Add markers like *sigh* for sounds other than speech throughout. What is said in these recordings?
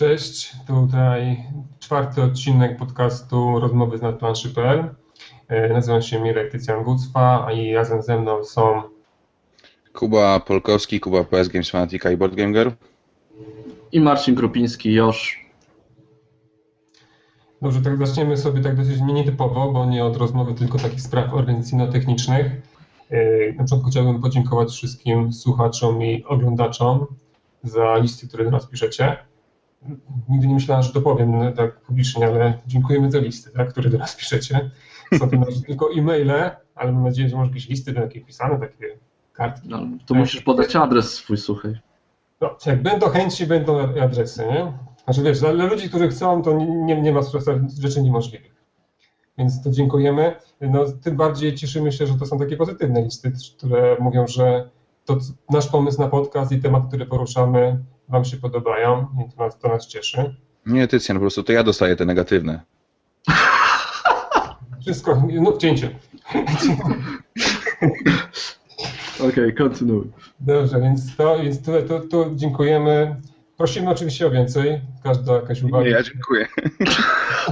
Cześć, tutaj czwarty odcinek podcastu Rozmowy z nadplanszy.pl. E, nazywam się Mirek Tycjan Gucwa i razem ze mną są Kuba Polkowski, Kuba PS Games Fanatica i Board Gamer. I Marcin Krupiński, Josz. Dobrze, tak zaczniemy sobie tak dosyć nietypowo, bo nie od rozmowy, tylko takich spraw organizacyjno-technicznych. E, na początku chciałbym podziękować wszystkim słuchaczom i oglądaczom za listy, które do nas piszecie. Nigdy nie myślałem, że to powiem no, tak publicznie, ale dziękujemy za listy, tak, które do nas piszecie. Są to tylko e-maile, ale mam nadzieję, że może jakieś listy będą jakieś pisane, takie kartki. No, to musisz podać adres swój, słuchaj. No, jak będą chęci, będą adresy, nie? Znaczy wiesz, dla ludzi, którzy chcą, to nie, nie ma rzeczy niemożliwych. Więc to dziękujemy. No, tym bardziej cieszymy się, że to są takie pozytywne listy, które mówią, że to nasz pomysł na podcast i temat, który poruszamy, Wam się podobają i to nas, to nas cieszy. Nie, Tycjan, po prostu to ja dostaję te negatywne. *laughs* Wszystko, no cięcie. *laughs* Okej, okay, kontynuuj. Dobrze, więc to, więc to, to, to dziękujemy. Prosimy oczywiście o więcej. Każda jakaś uwaga. Nie, ja dziękuję.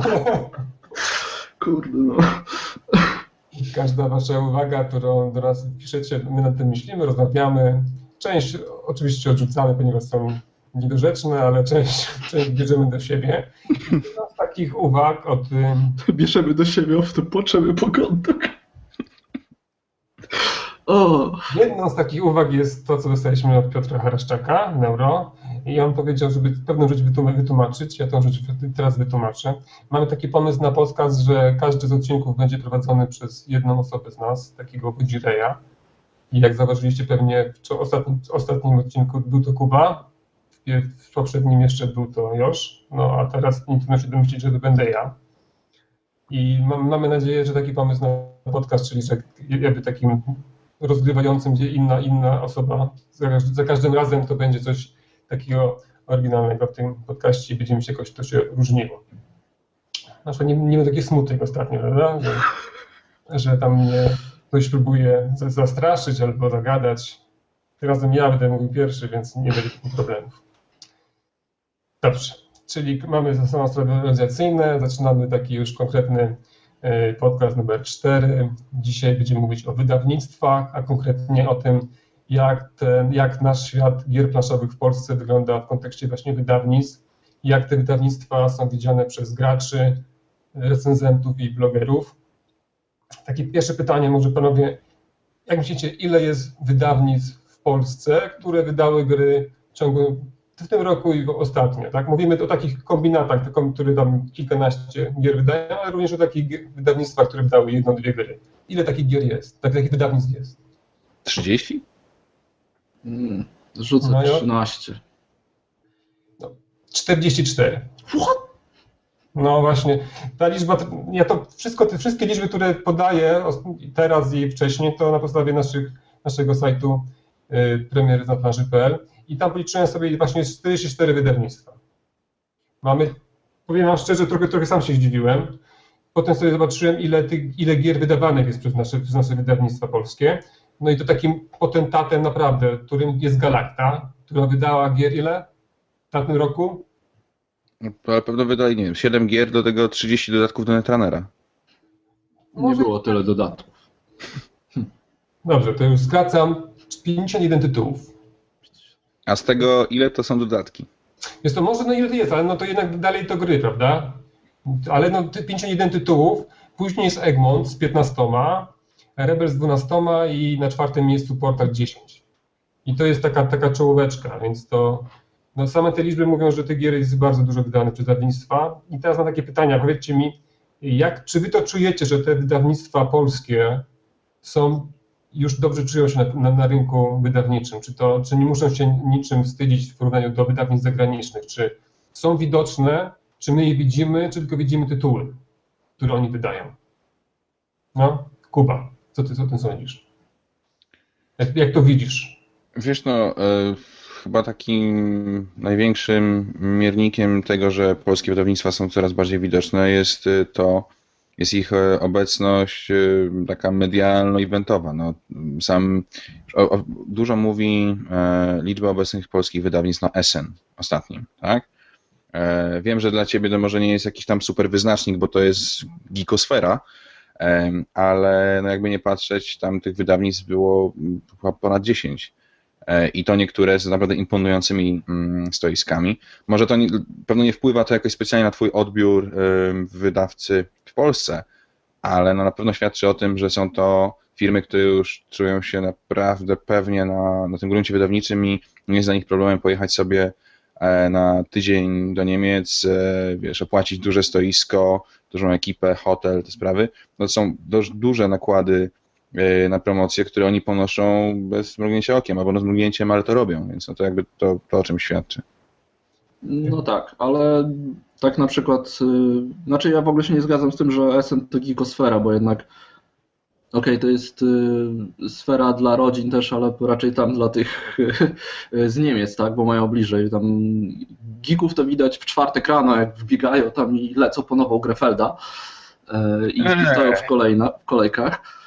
*laughs* Kurde no. Każda wasza uwaga, którą do nas piszecie, my nad tym myślimy, rozmawiamy. Część oczywiście odrzucamy, ponieważ są niedorzeczne, ale część, część bierzemy do siebie. z takich uwag o tym... Bierzemy do siebie, w to płaczemy po kątach. O. Jedną z takich uwag jest to, co dostaliśmy od Piotra Haraszczaka, Neuro, i on powiedział, żeby pewną rzecz wytłumaczyć, ja tę rzecz teraz wytłumaczę. Mamy taki pomysł na podcast, że każdy z odcinków będzie prowadzony przez jedną osobę z nas, takiego budzireja. I jak zauważyliście pewnie w ostatnim, ostatnim odcinku był to Kuba, w poprzednim jeszcze był to Josz, no a teraz nie trudno się domyślić, że to będę ja. I mam, mamy nadzieję, że taki pomysł na podcast, czyli że jakby takim rozgrywającym, gdzie inna, inna osoba, za, za każdym razem to będzie coś takiego oryginalnego w tym podcaście i będziemy się jakoś to się różniło. Znaczy nie, nie ma takiej smutek ostatnio, prawda? Że, że tam mnie ktoś próbuje zastraszyć albo zagadać. Tym razem ja będę mówił pierwszy, więc nie będzie problemów. Dobrze, czyli mamy za sobą sprawy organizacyjne, zaczynamy taki już konkretny e, podcast numer 4. Dzisiaj będziemy mówić o wydawnictwach, a konkretnie o tym, jak, ten, jak nasz świat gier planszowych w Polsce wygląda w kontekście właśnie wydawnictw, jak te wydawnictwa są widziane przez graczy, recenzentów i blogerów. Takie pierwsze pytanie może panowie, jak myślicie, ile jest wydawnictw w Polsce, które wydały gry w ciągu w tym roku i ostatnio, tak? Mówimy o takich kombinatach, które tam kilkanaście gier wydają, ale również o takich wydawnictwach, które wydały jedną, dwie gry. Ile takich gier jest? Tak, takich wydawnictw jest? 30? Hmm, rzucę no, 13. No, 44. What? No właśnie, ta liczba, ja to wszystko, te wszystkie liczby, które podaję teraz i wcześniej, to na podstawie naszych, naszego sajtu y, premieryznaplanży.pl i tam policzyłem sobie właśnie 44 wydawnictwa. Mamy, powiem wam szczerze, trochę, trochę sam się zdziwiłem. Potem sobie zobaczyłem, ile, tych, ile gier wydawanych jest przez nasze, przez nasze wydawnictwa polskie. No i to takim potentatem naprawdę, którym jest Galacta, która wydała gier ile w tamtym roku? Ale pewno wydali, nie wiem, 7 gier, do tego 30 dodatków do Netrunnera. Nie było tyle dodatków. Dobrze, to już skracam. 51 tytułów. A z tego ile to są dodatki? Jest to może no ile to jest, ale no to jednak dalej to gry, prawda? Ale no 51 tytułów, później jest Egmont z 15, Rebel z 12 i na czwartym miejscu Portal 10. I to jest taka, taka czołóweczka, więc to no same te liczby mówią, że tych gier jest bardzo dużo wydanych przez wydawnictwa. I teraz mam takie pytania, powiedzcie mi, jak, czy wy to czujecie, że te wydawnictwa polskie są już dobrze czują się na, na, na, rynku wydawniczym? Czy, to, czy nie muszą się niczym wstydzić w porównaniu do wydawnictw zagranicznych? Czy są widoczne, czy my je widzimy, czy tylko widzimy tytuły, które oni wydają? No, Kuba, co ty o tym sądzisz? Jak, jak to widzisz? Wiesz, no, y, chyba takim największym miernikiem tego, że polskie wydawnictwa są coraz bardziej widoczne, jest y, to, jest ich e, obecność e, taka medialno-eventowa. No, sam o, o, dużo mówi e, liczba obecnych polskich wydawnictw na SN ostatnim, tak? E, wiem, że dla ciebie to może nie jest jakiś tam super wyznacznik, bo to jest gikosfera, ale no jakby nie patrzeć, tam tych wydawnictw było chyba ponad 10 i to niektóre z naprawdę imponującymi mm, stoiskami. Może to nie, pewno nie wpływa to jakoś specjalnie na twój odbiór wydawcy w Polsce, ale no na pewno świadczy o tym, że są to firmy, które już czują się naprawdę pewnie na, na tym gruncie wydawniczym i nie jest dla nich problemem pojechać sobie e, na tydzień do Niemiec, e, wiesz, opłacić duże stoisko, dużą ekipę, hotel, te sprawy. No to są dość duże nakłady e, na promocję, które oni ponoszą bez mrugnięcia okiem, albo no z mrugnięciem, ale to robią, więc no to jakby to, to o czym świadczy. No tak, ale tak na przykład, y, znaczy ja w ogóle się nie zgadzam z tym, że Essen to gigosfera, bo jednak okej, okay, to jest y, sfera dla rodzin też, ale raczej tam dla tych z Niemiec, tak, bo mają bliżej. Tam geeków to widać w czwartek rano, jak wbiegają tam i lecą po nową Grefelda y, i, i stoją w, kolejna, w kolejkach.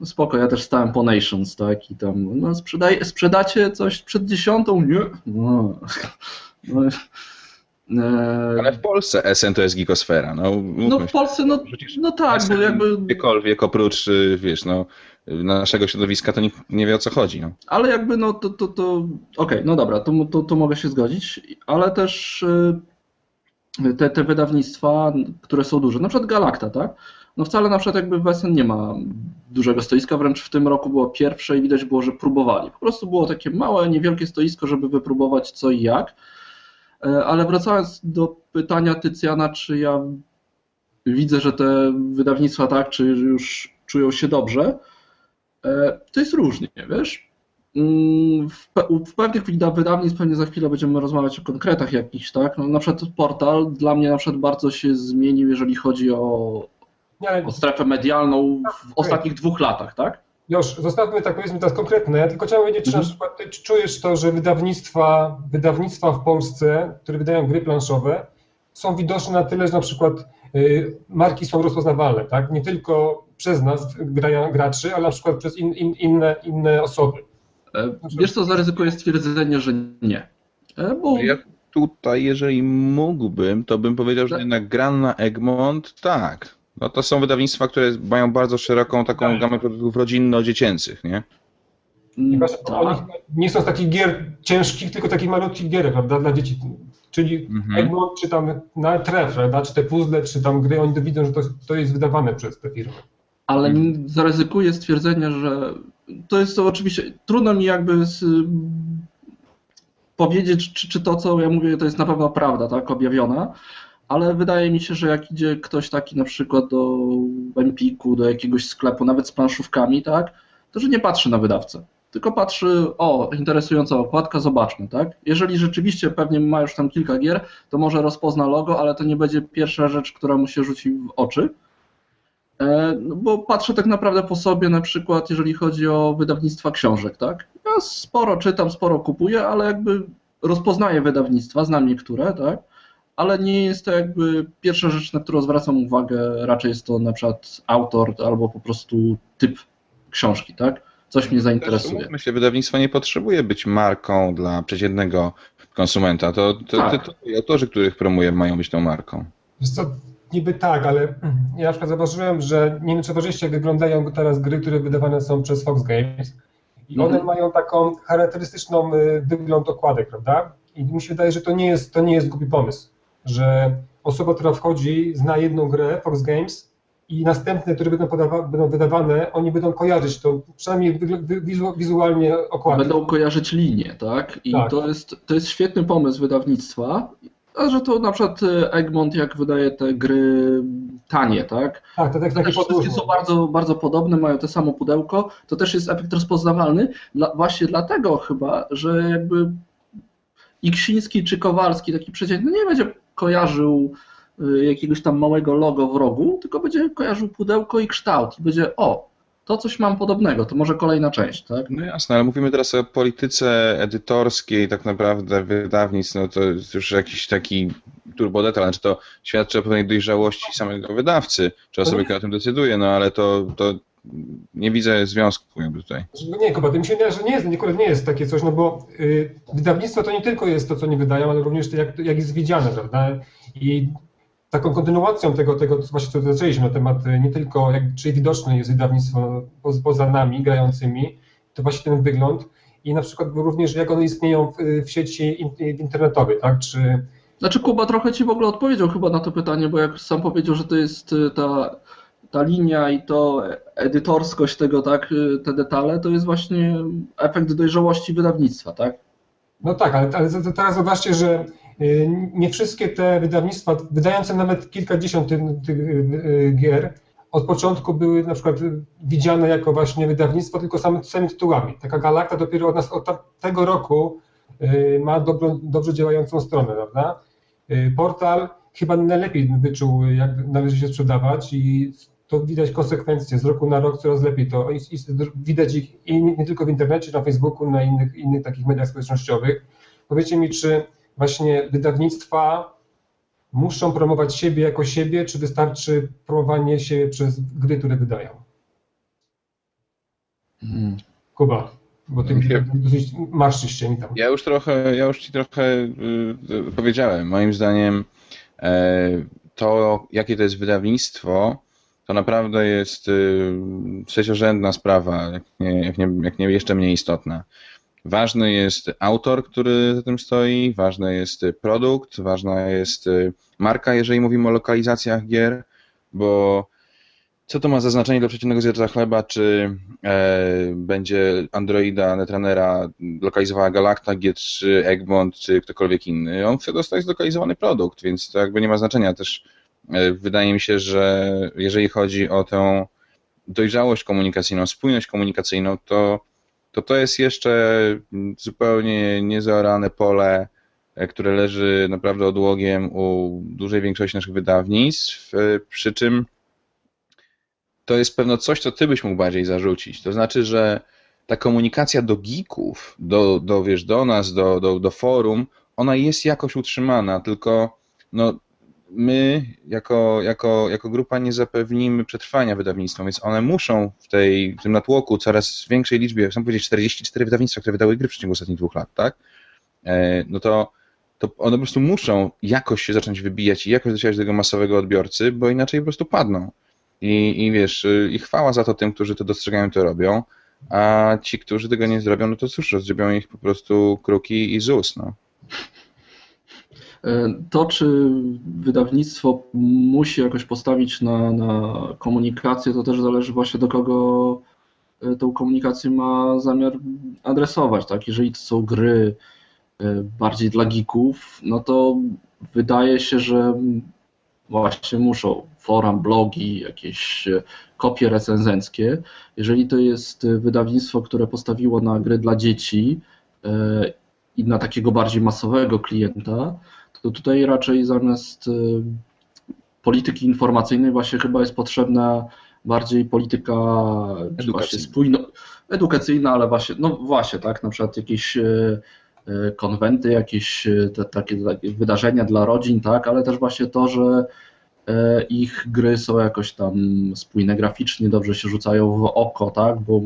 No spoko, ja też stałem po Nations, tak, i tam, no sprzedaj, sprzedacie coś przed dziesiątą? Nie. No. no E, Ale w Polsce SN to jest gigosfera. No, no w Polsce, no, no tak, bo jakby... Gdziekolwiek oprócz, y, wiesz, no, naszego środowiska to nikt nie wie o co chodzi. No. Ale jakby, no to, to, to okej, okay, no dobra, to, to, to mogę się zgodzić, ale też y, te, te wydawnictwa, które są duże, na przykład Galacta, tak? No wcale na przykład jakby w SN nie ma dużego stoiska, wręcz w tym roku było pierwsze i widać było, że próbowali. Po prostu było takie małe, niewielkie stoisko, żeby wypróbować co i jak. E, ale wracając do pytania Tycjana, czy ja widzę, że te wydawnictwa tak, czy już czują się dobrze, e, to jest różnie, wiesz? Mm, w pewnych wydawnictw pewnie za chwilę będziemy rozmawiać o konkretach jakichś, tak? No, na przykład portal dla mnie na przykład bardzo się zmienił, jeżeli chodzi o, o strefę medialną w ostatnich dwóch latach, tak? Już, zostawmy tak powiedzmy teraz konkretne. Ja tylko chciałem wiedzieć, czy na mhm. przykład czy czujesz to, że wydawnictwa, wydawnictwa w Polsce, które wydają gry planszowe, są widoczne na tyle, że na przykład y, marki są rozpoznawalne, tak? Nie tylko przez nas, grają, graczy, ale na przykład przez in, in, inne, inne osoby. E, wiesz co, zaryzykuję stwierdzenie, że nie. E, bo... Ja tutaj, jeżeli mógłbym, to bym powiedział, że tak. jednak Gran na Egmont, tak. No to są wydawnictwa, które mają bardzo szeroką taką tak. gamę produktów rodzinno-dziecięcych, nie? I tak. nie są z takich gier ciężkich, tylko takich malutkich gier, prawda, dla dzieci. Czyli mhm. Egmont, czy tam na tref, prawda, czy te puzzle, czy tam gry, oni widzą, że to, to jest wydawane przez te firmy. Ale mhm. zaryzykuję stwierdzenie, że to jest to oczywiście, trudno mi jakby z, powiedzieć, czy, czy to, co ja mówię, to jest na pewno prawda, tak, objawiona, ale wydaje mi się, że jak idzie ktoś taki na przykład do Empiku, do jakiegoś sklepu, nawet z planszówkami, tak, to że nie patrzy na wydawcę, tylko patrzy, o, interesująca okładka, zobaczmy, tak. Jeżeli rzeczywiście pewnie ma już tam kilka gier, to może rozpozna logo, ale to nie będzie pierwsza rzecz, która mu się rzuci w oczy, e, no bo patrzę tak naprawdę po sobie, na przykład jeżeli chodzi o wydawnictwa książek, tak. Ja sporo czytam, sporo kupuję, ale jakby rozpoznaję wydawnictwa, znam niektóre, tak ale nie jest to jakby pierwsza rzecz, na którą zwracam uwagę, raczej jest to na przykład autor albo po prostu typ książki, tak? Coś mnie zainteresuje. Myślę, wydawnictwo nie potrzebuje być marką dla przeciętnego konsumenta. To, to, tak. to, to autorzy, których promuję, mają być tą marką. Wiesz co, niby tak, ale ja na przykład zauważyłem, że nie wiem, czy zauważyliście, jak wyglądają teraz gry, które wydawane są przez Fox Games. I one mm. mają taką charakterystyczną y, wygląd okładek, prawda? I mi się wydaje, że to nie jest, to nie jest głupi pomysł że osoba, która wchodzi, zna jedną grę, Fox Games, i następne, które będą, podawa- będą wydawane, oni będą kojarzyć to, przynajmniej wizu- wizualnie okładkę. Będą kojarzyć linię, tak? I tak. To, jest, to jest świetny pomysł wydawnictwa, a że to na przykład Egmont jak wydaje te gry tanie, tak? Tak, to tak takie Wszystkie są bardzo, bardzo podobne, mają te samo pudełko, to też jest efekt rozpoznawalny, dla, właśnie dlatego chyba, że jakby Iksiński czy Kowalski, taki przeciętny, nie będzie kojarzył y, jakiegoś tam małego logo w rogu, tylko będzie kojarzył pudełko i kształt i będzie o, to coś mam podobnego, to może kolejna część, tak? No jasne, ale mówimy teraz o polityce edytorskiej tak naprawdę wydawnictw, no to jest już jakiś taki turbodetal, znaczy to świadczy o pewnej dojrzałości samego wydawcy, czy osoby, która o tym decyduje, no ale to, to nie widzę związku jakby tutaj. No nie, Kuba, mi się wydaje, że nie jest, akurat nie jest takie coś, no bo y, wydawnictwo to nie tylko jest to, co nie wydają, ale również to, jak, jak jest widziane, prawda? I taką kontynuacją tego, tego właśnie co zaczęliśmy na temat y, nie tylko jak, czy widoczne jest wydawnictwo poza, poza nami grającymi, to właśnie ten wygląd i na przykład również jak one istnieją w, w sieci internetowej, tak? Czy... Znaczy Kuba trochę Ci w ogóle odpowiedział chyba na to pytanie, bo jak sam powiedział, że to jest y, ta, ta linia i to edytorskość tego, tak, y, te detale, to jest właśnie efekt dojrzałości wydawnictwa, tak? No tak, ale, ale teraz zobaczcie, że y, nie wszystkie te wydawnictwa, wydające nawet kilkadziesiąt tych, tych gier, od początku były na przykład widziane jako właśnie wydawnictwo tylko samymi, tytułami. Taka Galakta dopiero od, nas, od tego roku y, ma dobrze działającą stronę, prawda? Y, portal chyba najlepiej wyczuł, jak należy się sprzedawać i to widać konsekwencje z roku na rok coraz lepiej to i, i widać ich i nie tylko w internecie, na Facebooku, na innych, innych takich mediach społecznościowych. Powiedzcie mi, czy właśnie wydawnictwa muszą promować siebie jako siebie, czy wystarczy promowanie się przez gry, które wydają? Hmm. Kuba, bo ty ja, dosyć marszczysz się tam. Ja już trochę, ja już ci trochę y, y, powiedziałem. Moim zdaniem e, to, jakie to jest wydawnictwo, to naprawdę jest y, trzeciorzędna sprawa, jak nie, jak, nie, jak nie jeszcze mniej istotna. Ważny jest autor, który za tym stoi, ważny jest produkt, ważna jest y, marka, jeżeli mówimy o lokalizacjach gier, bo co to ma za znaczenie dla przeciętnego zjadacza chleba, czy e, będzie Androida, Netrunnera lokalizowała Galacta, G3, Egmont, czy ktokolwiek inny. On chce dostać zlokalizowany produkt, więc to jakby nie ma znaczenia. Też wydaje mi się, że jeżeli chodzi o tę dojrzałość komunikacyjną, spójność komunikacyjną, to to to jest jeszcze zupełnie niezaorane pole, e, które leży naprawdę odłogiem u dużej większości naszych wydawnictw, e, przy czym to jest pewno coś, co ty byś mógł bardziej zarzucić. To znaczy, że ta komunikacja do geeków, do, do, wiesz, do nas, do, do, do forum, ona jest jakoś utrzymana, tylko no, my jako, jako, jako grupa nie zapewnimy przetrwania wydawnictwa, więc one muszą w, tej, w tym natłoku coraz większej liczbie, chcę powiedzieć 44 wydawnictwa, które wydały gry w przeciągu ostatnich dwóch lat, tak? E, no to, to one po prostu muszą jakoś się zacząć wybijać i jakoś docierać do tego masowego odbiorcy, bo inaczej po prostu padną. I, I wiesz, i chwała za to tym, którzy to dostrzegają, to robią, a ci, którzy tego nie zrobią, no to cóż, rozgrzebią ich po prostu kruki i ZUS, no. To, czy wydawnictwo musi jakoś postawić na, na komunikację, to też zależy właśnie do kogo e, tą komunikację ma zamiar adresować. Tak? Jeżeli to są gry e, bardziej dla geeków, no to wydaje się, że właśnie muszą fora, blogi, jakieś e, kopie recenzenckie. Jeżeli to jest wydawnictwo, które postawiło na gry dla dzieci i na takiego bardziej masowego klienta, to tutaj raczej zamiast y, polityki informacyjnej właśnie chyba jest potrzebna bardziej polityka właśnie spójno, edukacyjna, ale właśnie, no właśnie, tak, na przykład jakieś y, y, konwenty, jakieś te, takie, takie wydarzenia dla rodzin, tak, ale też właśnie to, że ich gry są jakoś tam spójne graficznie, dobrze się rzucają w oko, tak, bo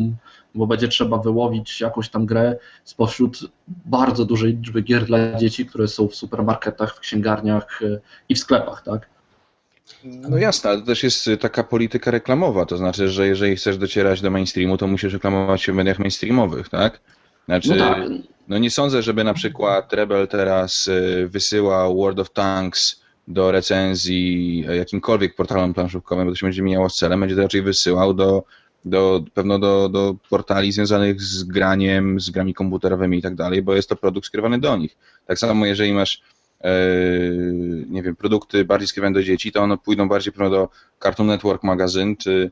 bo będzie trzeba wyłowić jakąś tam grę spośród bardzo dużej liczby gier dla dzieci, które są w supermarketach, w księgarniach e, i w sklepach, tak? No jasne, ale to też jest taka polityka reklamowa, to znaczy, że jeżeli chcesz docierać do mainstreamu, to musisz reklamować się w mediach mainstreamowych, tak? Znaczy, no, tak. no nie sądzę, żeby na przykład Rebel teraz e, wysyłał World of Tanks do recenzji jakimkolwiek portalom planszówkowym, bo to się będzie mijało z celem, będzie to raczej wysyłał do do, pewno do, do portali związanych z graniem, z grami komputerowymi i tak dalej, bo jest to produkt skierowany do nich. Tak samo jeżeli masz e, nie wiem, produkty bardziej skierowane do dzieci, to one pójdą bardziej do Cartoon Network magazyn, czy,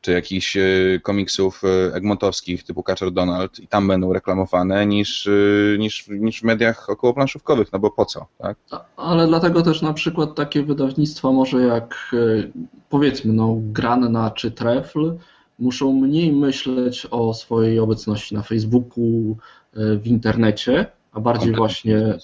czy jakichś e, komiksów e, egmontowskich typu Catcher Donald i tam będą reklamowane niż, niż, niż w mediach okołoplanszówkowych, no bo po co, tak? Ale dlatego też na przykład takie wydawnictwa może jak powiedzmy no Granna czy Trefl muszą mniej myśleć o swojej obecności na Facebooku, e, w internecie, a bardziej właśnie.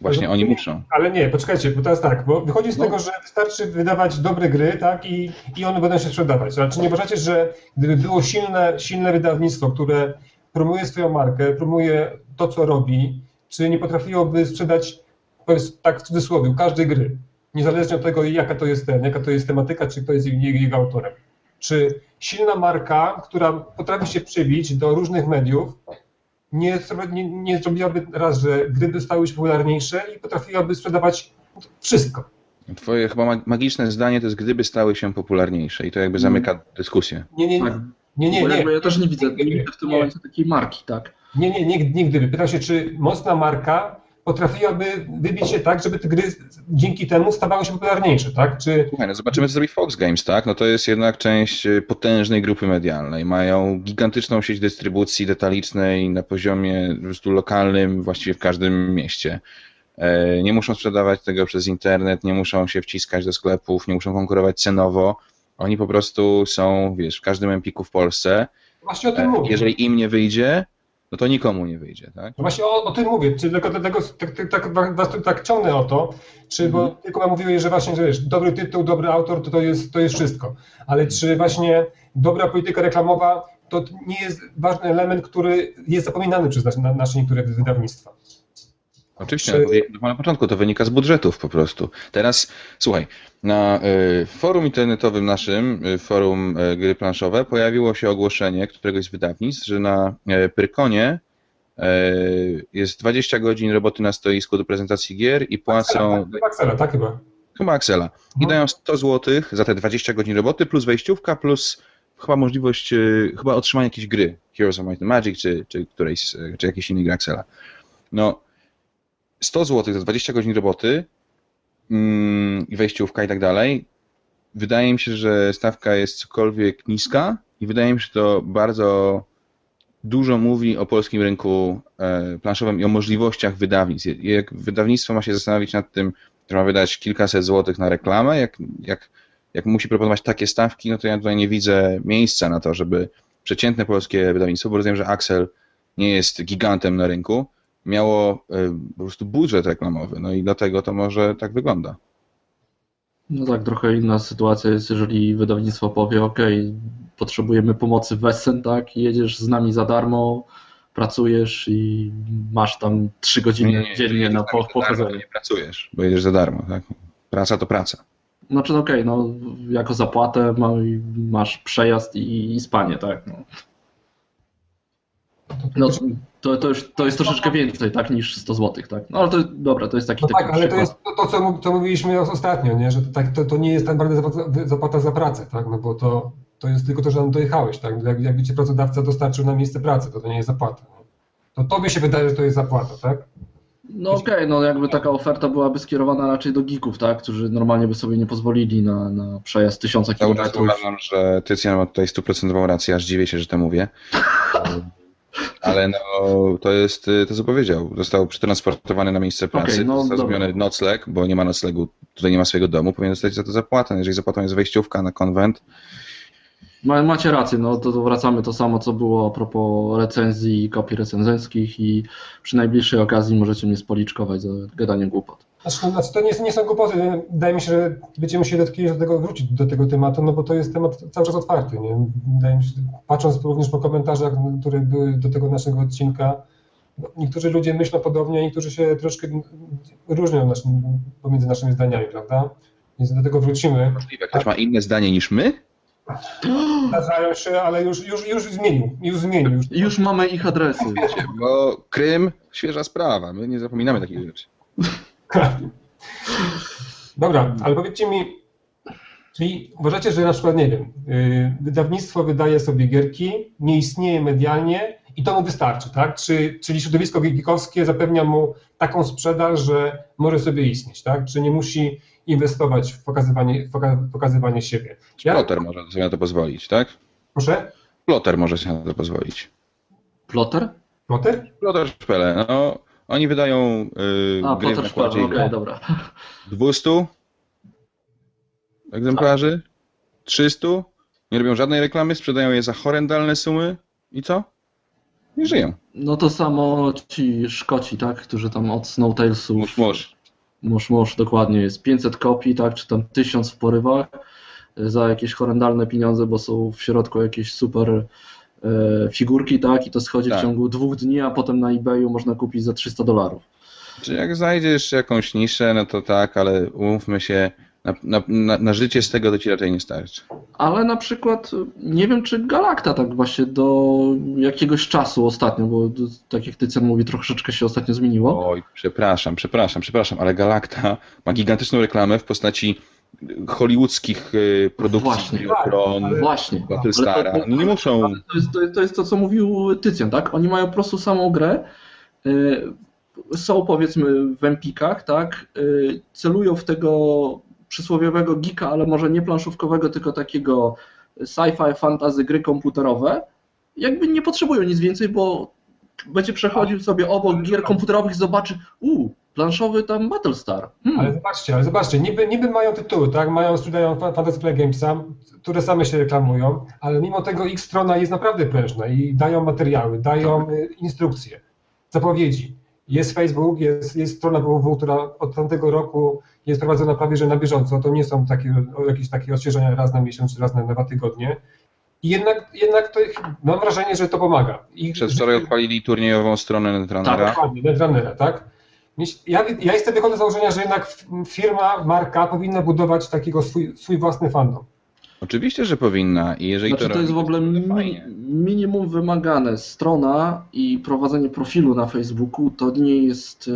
Właśnie oni muszą. Ale nie, poczekajcie, bo teraz tak, bo wychodzi z No. tego, że wystarczy wydawać dobre gry, tak, i, i one będą się sprzedawać. Ale czy nie uważacie, że gdyby było silne, silne wydawnictwo, które promuje swoją markę, promuje to, co robi, czy nie potrafiłoby sprzedać, powiedz tak w cudzysłowie, każdej gry, niezależnie od tego, jaka to jest ten, jaka to jest tematyka, czy kto jest jego autorem? Czy silna marka, która potrafi się przybić do różnych mediów, nie, nie, nie zrobiłaby raz, że gry by stały się popularniejsze i potrafiłaby sprzedawać wszystko. Twoje chyba ma- magiczne zdanie to jest, gdyby stały się popularniejsze i to jakby zamyka dyskusję. Nie, nie, nie. Tak. Nie, nie, Bo nie. jakby ja też nie widzę, nie w tym Nie. momencie takiej marki, tak? Nie, nie, nie, nie gdyby. Pytam się, czy mocna marka potrafiłaby wybić się tak, żeby te gry dzięki temu stawały się popularniejsze, tak? Czy Słuchaj, no zobaczymy, co zrobi Fox Games, tak? No to jest jednak część y, potężnej grupy medialnej. Mają gigantyczną sieć dystrybucji detalicznej na poziomie po prostu lokalnym, właściwie w każdym mieście. E, Nie muszą sprzedawać tego przez internet, nie muszą się wciskać do sklepów, nie muszą konkurować cenowo. Oni po prostu są, wiesz, w każdym empiku w Polsce. właśnie o tym E, mówię. Jeżeli im nie wyjdzie, no to nikomu nie wyjdzie, tak? No właśnie o, o tym mówię, czy tylko dlatego tak, tak, tak, tu tak ciągnę o to, czy bo Mhm. tylko mówiłeś, że właśnie, że wiesz, dobry tytuł, dobry autor, to, to, jest, to jest wszystko. Ale czy właśnie dobra polityka reklamowa to nie jest ważny element, który jest zapominany przez nasze, na- nasze niektóre wydawnictwa. Oczywiście, Czy- na początku, to wynika z budżetów po prostu. Teraz, słuchaj, na y, forum internetowym naszym, y, forum y, gry planszowe, pojawiło się ogłoszenie któregoś z wydawnictw, że na Pyrkonie jest 20 godzin roboty na stoisku do prezentacji gier i płacą, Chyba Axela, tak chyba. chyba Axela, i Mhm. dają 100 zł za te 20 godzin roboty, plus wejściówka, plus chyba możliwość, chyba otrzymania jakiejś gry, Heroes of Might and Magic, czy, czy którejś, czy jakiejś innej gry Axela. No, 100 zł za 20 godzin roboty mm, i wejściówka i tak dalej. Wydaje mi się, że stawka jest cokolwiek niska i wydaje mi się, że to bardzo dużo mówi o polskim rynku e, planszowym i o możliwościach wydawnictw. Jak wydawnictwo ma się zastanowić nad tym, że ma wydać kilkaset złotych na reklamę, jak, jak, jak musi proponować takie stawki, no to ja tutaj nie widzę miejsca na to, żeby przeciętne polskie wydawnictwo, bo rozumiem, że Axel nie jest gigantem na rynku, miało e, po prostu budżet reklamowy, no i dlatego to może tak wygląda. No tak, trochę inna sytuacja jest, jeżeli wydawnictwo powie, ok, potrzebujemy pomocy w Essen, tak, i jedziesz z nami za darmo, pracujesz i masz tam trzy godziny dziennie na po, jedziesz za darmo, to pochodzenie. nie pracujesz, bo jedziesz za darmo, tak? Praca to praca. Znaczy, no okej, no jako zapłatę ma, masz przejazd i, i spanie, tak. No, no to, to, już, to jest troszeczkę więcej, tak, niż 100 zł, tak. No ale to dobra, to jest taki, No taki tak, ale to przykład. jest to, to co, co mówiliśmy ostatnio, nie? że to, tak, to, to nie jest tak naprawdę zapłata, zapłata za pracę, tak? no bo to, to jest tylko to, że tam dojechałeś. Tak? Jak, jakby cię pracodawca dostarczył na miejsce pracy, to to nie jest zapłata. Nie? To tobie się wydaje, że to jest zapłata, tak? No okej, no jakby taka oferta byłaby skierowana raczej do geeków, tak, którzy normalnie by sobie nie pozwolili na, na przejazd tysiąca kilometrów. uważam, że Tycjan ma tutaj stuprocentową rację, aż dziwię się, że to mówię. *laughs* Ale no, to jest to, co powiedział. Został przetransportowany na miejsce pracy, Okej, no został nocleg, bo nie ma noclegu, tutaj nie ma swojego domu, powinien dostać za to zapłatę. Jeżeli zapłatą jest wejściówka na konwent, Ma, macie rację, no to, to wracamy to samo, co było a propos recenzji i kopii recenzenckich i przy najbliższej okazji możecie mnie spoliczkować za gadanie głupot. Znaczy, to- nie, nie są głupoty. Wydaje mi się, że będziemy musieli do, kiedyś do tego wrócić, do tego tematu, no bo to jest temat cały czas otwarty. Nie? Wydaje mi się, patrząc również po komentarzach, które były do tego naszego odcinka, no, niektórzy ludzie myślą podobnie, niektórzy się troszkę różnią naszym, pomiędzy naszymi zdaniami, prawda? Więc do tego wrócimy. możliwe, ktoś ma inne zdanie niż my, Zdarzają się, ale już, już, już zmienił. Już zmienił. Już. Już mamy ich adresy. bo Krym, świeża sprawa, my nie zapominamy takich rzeczy. Dobra, ale powiedzcie mi, czyli uważacie, że na przykład, nie wiem, yy, wydawnictwo wydaje sobie gierki, nie istnieje medialnie i to mu wystarczy, tak? Czy, czyli środowisko geekowskie zapewnia mu taką sprzedaż, że może sobie istnieć, tak? Czy nie musi inwestować w pokazywanie, w poka- pokazywanie siebie? Ja, Plotter może sobie na to pozwolić, tak? proszę? Plotter może sobie na to pozwolić. Plotter? Plotter? Plotter Szpele, no oni wydają yy, A, gry w nakładzie ile? dobra. 200 egzemplarzy? 300? Nie robią żadnej reklamy, sprzedają je za horrendalne sumy i co? i żyją. No to samo ci Szkoci, tak, którzy tam od Snowtailsów... Musz, musz. Musz, musz, dokładnie. Jest 500 kopii, tak, czy tam 1000 w porywach e, za jakieś horrendalne pieniądze, bo są w środku jakieś super figurki, tak, i to schodzi Tak. w ciągu dwóch dni, a potem na eBayu można kupić za 300 dolarów. Czy jak znajdziesz jakąś niszę, no to tak, ale umówmy się, na, na, na, na życie z tego to ci raczej nie starczy. Ale na przykład nie wiem, czy Galacta tak właśnie do jakiegoś czasu ostatnio, bo tak jak Tycjan mówi, troszeczkę się ostatnio zmieniło. Oj, przepraszam, przepraszam, przepraszam, ale Galacta ma gigantyczną reklamę w postaci hollywoodzkich y, produkcji Właśnie. Videotron, Ale- Właśnie. Battlestara. To- nie muszą... To jest, to, jest- to co mówił Tycjan, tak? Oni mają po prostu samą grę, y, są powiedzmy w empikach, tak? Y, celują w tego przysłowiowego geeka, ale może nie planszówkowego, tylko takiego sci-fi, fantasy, gry komputerowe. Jakby nie potrzebują nic więcej, bo będzie przechodził sobie obok gier komputerowych i zobaczy, u, planszowy tam Battlestar. Hmm. Ale zobaczcie, ale zobaczcie, niby, niby mają tytuły, tak? Mają, Fa- Fantasy Play Gamesa, które same się reklamują, ale mimo tego ich strona jest naprawdę prężna i dają materiały, dają y, instrukcje, zapowiedzi. Jest Facebook, jest, jest strona www, która od tamtego roku jest prowadzona prawie że na bieżąco. To nie są takie, jakieś takie odświeżenia raz na miesiąc, czy raz na dwa tygodnie. I jednak, jednak to, ich- mam wrażenie, że to pomaga. I, Przedwczoraj odpalili turniejową stronę Netrunnera. Tak. Dokładnie, Netrunnera, tak? Ja, ja jestem wychodzę z założenia, że jednak firma, marka powinna budować takiego swój, swój własny fandom. Oczywiście, że powinna i jeżeli Znaczy to to jest w ogóle to mi, minimum wymagane. Strona i prowadzenie profilu na Facebooku to nie jest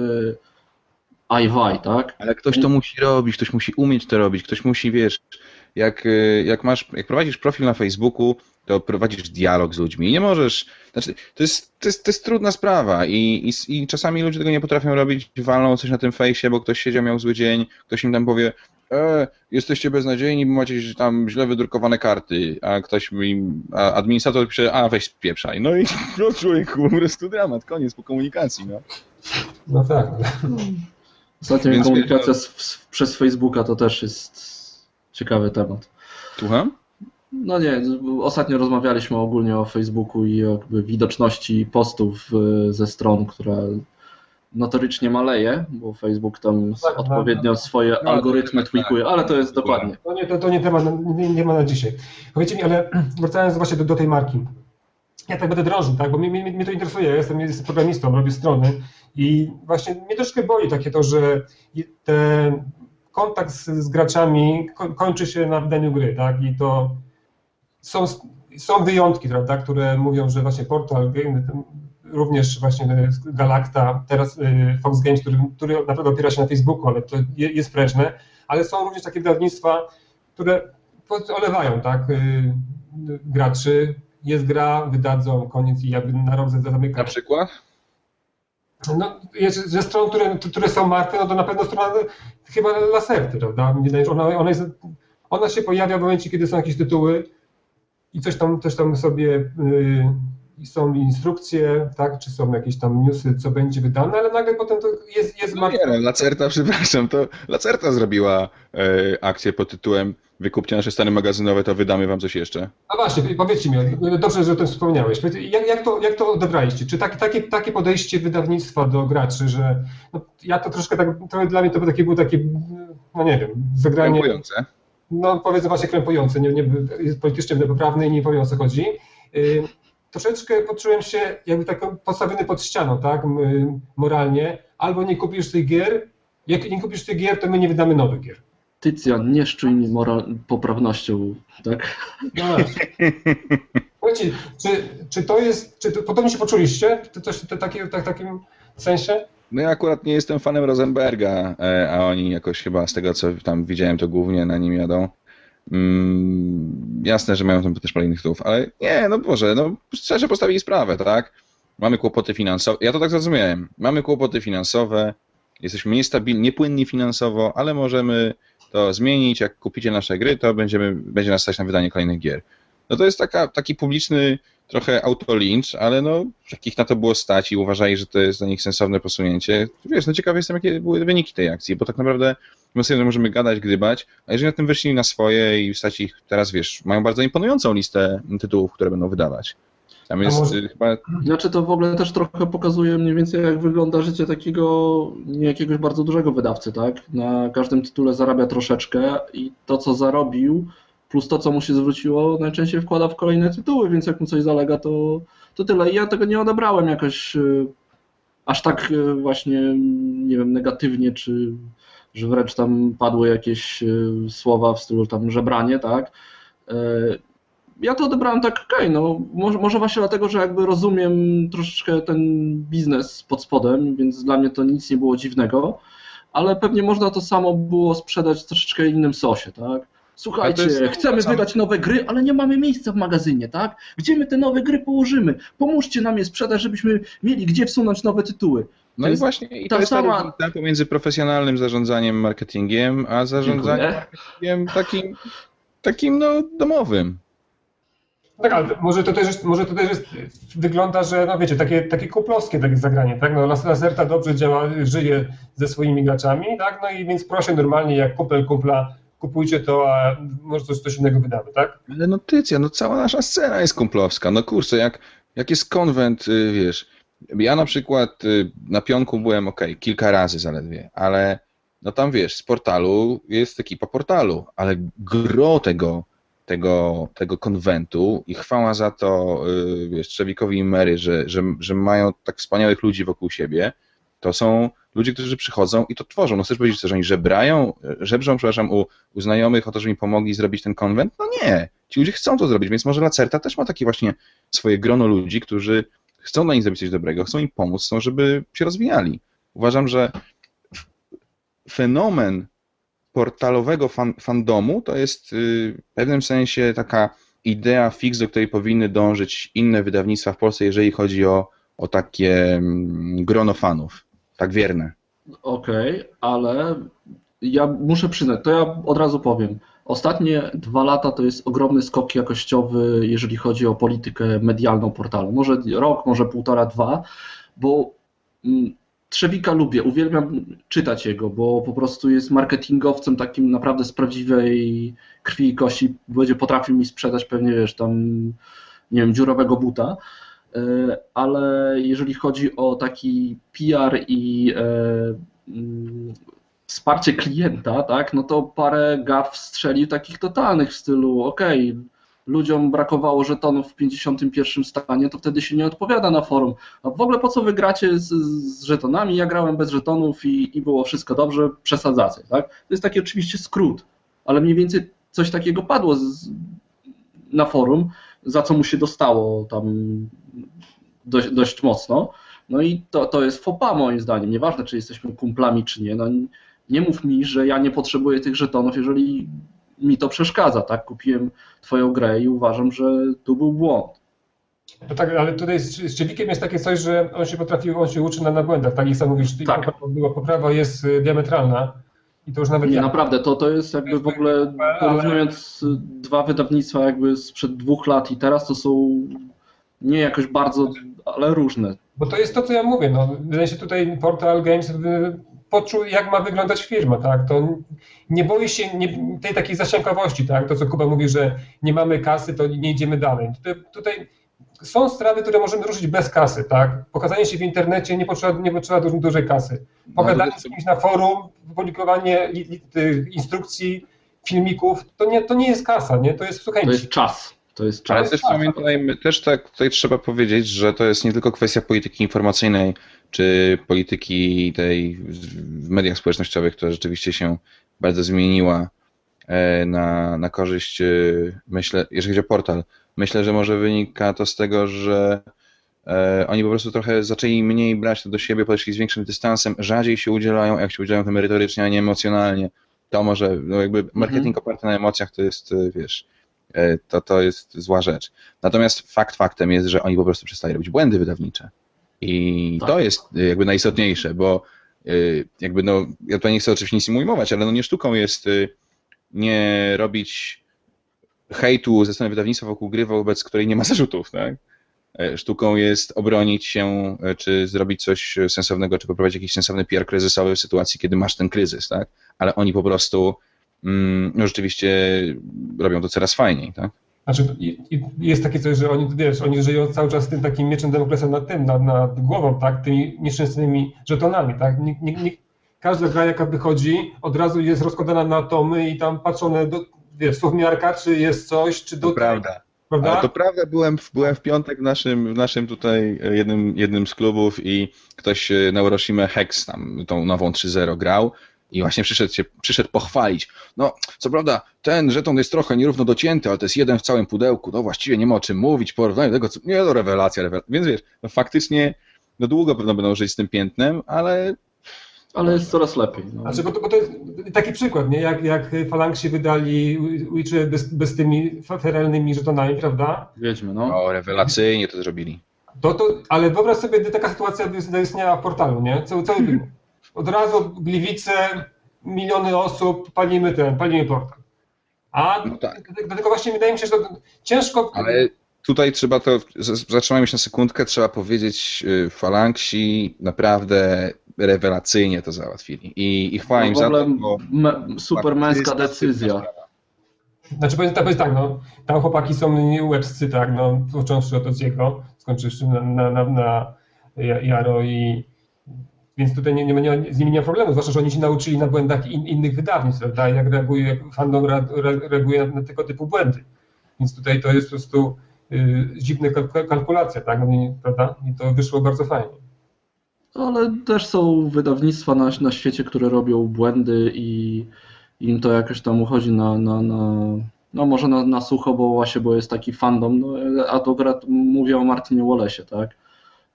e, iWaj, tak? Ale ktoś to musi robić, ktoś musi umieć to robić, ktoś musi, wiesz, jak, y, jak masz, jak prowadzisz profil na Facebooku, to prowadzisz dialog z ludźmi. I nie możesz, znaczy, to jest, to jest, to jest trudna sprawa i, i, i czasami ludzie tego nie potrafią robić, walną coś na tym fejsie, bo ktoś siedział, miał zły dzień, ktoś im tam powie, e, jesteście beznadziejni, bo macie tam źle wydrukowane karty, a ktoś mi, a administrator pisze, a weź spieprzaj. No i *laughs* no człowieku, po prostu dramat, koniec po komunikacji, no. No tak. Ostatnio Więc- komunikacja z, z, przez Facebooka to też jest ciekawy temat. Słucham? No nie, ostatnio rozmawialiśmy ogólnie o Facebooku i o jakby widoczności postów e, ze stron, która notorycznie maleje, bo Facebook tam Tak, odpowiednio swoje No, algorytmy tak, tweakuje, ale to jest dokładnie. To nie, to, to nie temat, nie, nie ma na dzisiaj. Powiedzcie mi, ale *clears throat* wracając właśnie do, do tej marki. Ja tak będę drążył, tak? bo mnie, mnie, mnie to interesuje. Ja jestem, jestem programistą, robię strony i właśnie mnie troszkę boli takie to, że ten kontakt z, z graczami ko, kończy się na wydaniu gry, tak? I to są, są wyjątki, prawda, które mówią, że właśnie portal Game, również właśnie Galacta, teraz y, Fox Games, który, który naprawdę opiera się na Facebooku, ale to je, jest prężne, ale są również takie wydawnictwa, które olewają, tak, y, graczy, jest gra, wydadzą, koniec i jakby na Na zamyka. przykład? No, ze stron, które, które są martwe, no to na pewno strona chyba Laserty, prawda? Ona, ona, jest, ona się pojawia w momencie, kiedy są jakieś tytuły i coś tam, coś tam sobie y, i są instrukcje, tak, czy są jakieś tam newsy, co będzie wydane, ale nagle potem to jest, jest No nie, no, Lacerta, *laughs* przepraszam, to Lacerta zrobiła e, akcję pod tytułem Wykupcie nasze stany magazynowe, to wydamy wam coś jeszcze. No właśnie, powiedzcie mi, dobrze, że o tym wspomniałeś. Jak, jak, to, jak to odebraliście? Czy tak, takie, takie podejście wydawnictwa do graczy, że no, ja to troszkę tak, trochę dla mnie to takie, było takie, no nie wiem, zagranie, Krępujące. no powiedzmy właśnie krępujące, nie, nie, politycznie poprawny i nie powiem o co chodzi. Troszeczkę poczułem się jakby tak postawiony pod ścianą, tak, moralnie, albo nie kupisz tych gier, jak nie kupisz tych gier, to my nie wydamy nowych gier. Tycjan, nie szczuj mi moral, poprawnością, tak? No właśnie. Powiedzcie, czy, czy to jest, czy to, podobnie się poczuliście? Czy coś w takie, tak, takim sensie? No ja akurat nie jestem fanem Rosenberga, e, a oni jakoś chyba z tego, co tam widziałem, to głównie na nim jadą. Mm, jasne, że mają tam też parę innych tytułów, ale nie, no Boże, no szczerze postawili sprawę, tak? Mamy kłopoty finansowe, ja to tak zrozumiałem, mamy kłopoty finansowe, jesteśmy niestabilni, niepłynni finansowo, ale możemy to zmienić, jak kupicie nasze gry, to będziemy, będzie nas stać na wydanie kolejnych gier. No to jest taka, taki publiczny trochę autolincz, ale no, jakich na to było stać i uważali, że to jest dla nich sensowne posunięcie. Wiesz, no ciekawy jestem, jakie były wyniki tej akcji, bo tak naprawdę my sobie możemy gadać, gdybać, a jeżeli na tym wyszli na swoje i stać ich teraz, wiesz, mają bardzo imponującą listę tytułów, które będą wydawać. Tam jest może- y, chyba Znaczy to w ogóle też trochę pokazuje mniej więcej jak wygląda życie takiego nie jakiegoś bardzo dużego wydawcy, tak? Na każdym tytule zarabia troszeczkę i to co zarobił plus to co mu się zwróciło najczęściej wkłada w kolejne tytuły, więc jak mu coś zalega to, to tyle. I ja tego nie odebrałem jakoś y, aż tak y, właśnie nie wiem negatywnie czy że wręcz tam padły jakieś y, słowa w stylu tam żebranie, tak? Ja to odebrałem tak, okej, no może, może właśnie dlatego, że jakby rozumiem troszeczkę ten biznes pod spodem, więc dla mnie to nic nie było dziwnego, ale pewnie można to samo było sprzedać w troszeczkę innym sosie, tak? Słuchajcie, jest- chcemy wydać nowe gry, ale nie mamy miejsca w magazynie, tak? Gdzie my te nowe gry położymy? Pomóżcie nam je sprzedać, żebyśmy mieli gdzie wsunąć nowe tytuły. No To i właśnie i ta to jest sama- ta różnica pomiędzy profesjonalnym zarządzaniem marketingiem, a zarządzaniem Dziękuję. marketingiem takim, takim no, domowym. Tak, ale może to też jest, może to też jest, wygląda, że no wiecie, takie, takie kuplowskie takie zagranie, tak? No Las- Laserta dobrze działa, żyje ze swoimi graczami, tak? No i więc proszę normalnie jak kupel kupla, kupujcie to, a może coś, coś innego wydamy, tak? Ale no Tycja, no cała nasza scena jest kumplowska. No kurczę, jak, jak jest konwent, y, wiesz, ja na przykład y, na pionku byłem, ok, kilka razy zaledwie, ale no tam wiesz, z portalu jest ekipa portalu, ale gro tego, tego, tego konwentu i chwała za to, y, wiesz, Trzewikowi i Mary, że, że, że mają tak wspaniałych ludzi wokół siebie, to są ludzie, którzy przychodzą i to tworzą. No chcesz powiedzieć, co, że oni żebrają, żebrzą, przepraszam, u, u znajomych o to, żeby im pomogli zrobić ten konwent? No nie. Ci ludzie chcą to zrobić, więc może Lacerta też ma takie właśnie swoje grono ludzi, którzy chcą dla nich zrobić coś dobrego, chcą im pomóc, chcą, żeby się rozwijali. Uważam, że fenomen portalowego fan, fandomu to jest y, w pewnym sensie taka idea fix, do której powinny dążyć inne wydawnictwa w Polsce, jeżeli chodzi o, o takie mm, grono fanów, tak wierne. Okej, ale ja muszę przyznać, to ja od razu powiem. Ostatnie dwa lata to jest ogromny skok jakościowy, jeżeli chodzi o politykę medialną portalu. Może rok, może półtora, dwa, bo mm, Trzewika lubię, uwielbiam czytać jego, bo po prostu jest marketingowcem takim naprawdę z prawdziwej krwi i kości. Będzie potrafił mi sprzedać pewnie, wiesz, tam, nie wiem, dziurowego buta. E, ale jeżeli chodzi o taki PR i e, mm, wsparcie klienta, tak, no to parę gaf strzelił takich totalnych w stylu, okej, ludziom brakowało żetonów w 51 stanie, to wtedy się nie odpowiada na forum. A w ogóle po co wy gracie z, z żetonami? Ja grałem bez żetonów i, i było wszystko dobrze, przesadzacie, tak? To jest taki oczywiście skrót, ale mniej więcej coś takiego padło z, na forum, za co mu się dostało tam dość, dość mocno. No i to, to jest fopa moim zdaniem. Nieważne, czy jesteśmy kumplami, czy nie. No, nie mów mi, że ja nie potrzebuję tych żetonów, jeżeli mi to przeszkadza, tak? Kupiłem twoją grę i uważam, że tu był błąd. No tak, ale tutaj z, z Czewikiem jest takie coś, że on się potrafił, on się uczy na, na błędach, tak? I sam mówisz, Tak. poprawa, poprawa jest y, diametralna i to już nawet Nie, ja. naprawdę, to, to jest jakby w ogóle, porównując dwa wydawnictwa jakby sprzed dwóch lat i teraz, to są nie jakoś bardzo, ale różne. Bo to jest to, co ja mówię. No, wydaje się tutaj Portal Games poczuł, jak ma wyglądać firma, tak? To nie boi się nie, tej takiej zasięgowości, tak? To, co Kuba mówi, że nie mamy kasy, to nie idziemy dalej. Tutaj, tutaj są sprawy, które możemy ruszyć bez kasy, tak? Pokazanie się w internecie nie potrzeba, nie potrzeba dużej, dużej kasy. Pogadanie z kimś na forum, publikowanie li, li, tych instrukcji, filmików, to nie, to nie jest kasa, nie? To jest To słuchajcie. jest czas. To jest Ale czas. też pamiętajmy, też tak tutaj trzeba powiedzieć, że to jest nie tylko kwestia polityki informacyjnej, czy polityki tej w mediach społecznościowych, która rzeczywiście się bardzo zmieniła na, na korzyść, e, myślę, jeżeli chodzi o portal. Myślę, że może wynika to z tego, że e, oni po prostu trochę zaczęli mniej brać to do siebie, podeszli z większym dystansem, rzadziej się udzielają, jak się udzielają to merytorycznie, a nie emocjonalnie. To może, no jakby marketing oparty na emocjach to jest, e, wiesz, e, to, to jest zła rzecz. Natomiast fakt faktem jest, że oni po prostu przestali robić błędy wydawnicze. I Tak. to jest e, jakby najistotniejsze, bo e, jakby no, ja tutaj nie chcę oczywiście nic im ujmować, ale no nie sztuką jest e, nie robić hejtu ze strony wydawnictwa wokół gry, wobec której nie ma zarzutów, tak? E, Sztuką jest obronić się, e, czy zrobić coś sensownego, czy poprowadzić jakiś sensowny PR kryzysowy w sytuacji, kiedy masz ten kryzys, tak? Ale oni po prostu mm, no rzeczywiście robią to coraz fajniej, tak? Znaczy, jest takie coś, że oni, wiesz, oni żyją cały czas tym takim mieczem Damoklesa nad tym, nad, nad głową, tak, tymi nieszczęsnymi żetonami, tak. Nikt, nikt, nikt, każda gra, jaka wychodzi, od razu jest rozkładana na atomy i tam patrzone, do, wiesz, słowmiarka, czy jest coś, czy do. To prawda. Prawda? to prawda, byłem w, byłem w piątek w naszym, w naszym tutaj e, jednym, jednym z klubów i ktoś e, na Euroshima Hex tam tą nową 3.0 grał i właśnie przyszedł, się, przyszedł pochwalić. No, co prawda, ten żeton jest trochę nierówno docięty, ale to jest jeden w całym pudełku. No właściwie nie ma o czym mówić, porównaniu tego, co... Nie, to rewelacja, rewelacja. Więc wiesz, no faktycznie, no długo pewno będą żyć z tym piętnem, ale ale jest coraz lepiej. No. Znaczy, bo, to, bo to jest taki przykład, nie? Jak, jak Falangsi wydali Witcher bez, bez tymi feralnymi żetonami, prawda? Wiedźmy, no. O, rewelacyjnie to zrobili. To, to, ale wyobraź sobie, gdy taka sytuacja zaistniała w portalu, nie? Co, co by było? Od razu Gliwice, miliony osób, palimy ten, palimy portal. A no tak. dlatego właśnie wydaje mi się, że to ciężko... Ale tutaj trzeba to, zatrzymajmy się na sekundkę, trzeba powiedzieć, y, Falangsi naprawdę rewelacyjnie to załatwili. I, i chwała im no, za to. Bo super męska decyzja. Znaczy powiem tak, tak, no, tam chłopaki są łebscy, tak, no, począwszy od Oziego, skończywszy na, na, na, na Jaro i więc tutaj nie, nie, nie, z nimi nie ma problemu, zwłaszcza, że oni się nauczyli na błędach in, innych wydawnictw, prawda, jak reaguje, jak fandom reaguje na, na tego typu błędy. Więc tutaj to jest po prostu y, dziwna kalkulacja, tak, no, prawda, i to wyszło bardzo fajnie. Ale też są wydawnictwa na, na świecie, które robią błędy i im to jakoś tam uchodzi na, na, na no może na, na sucho, bo właśnie, bo jest taki fandom, no, a to mówię o Martinie Wallace'ie, tak?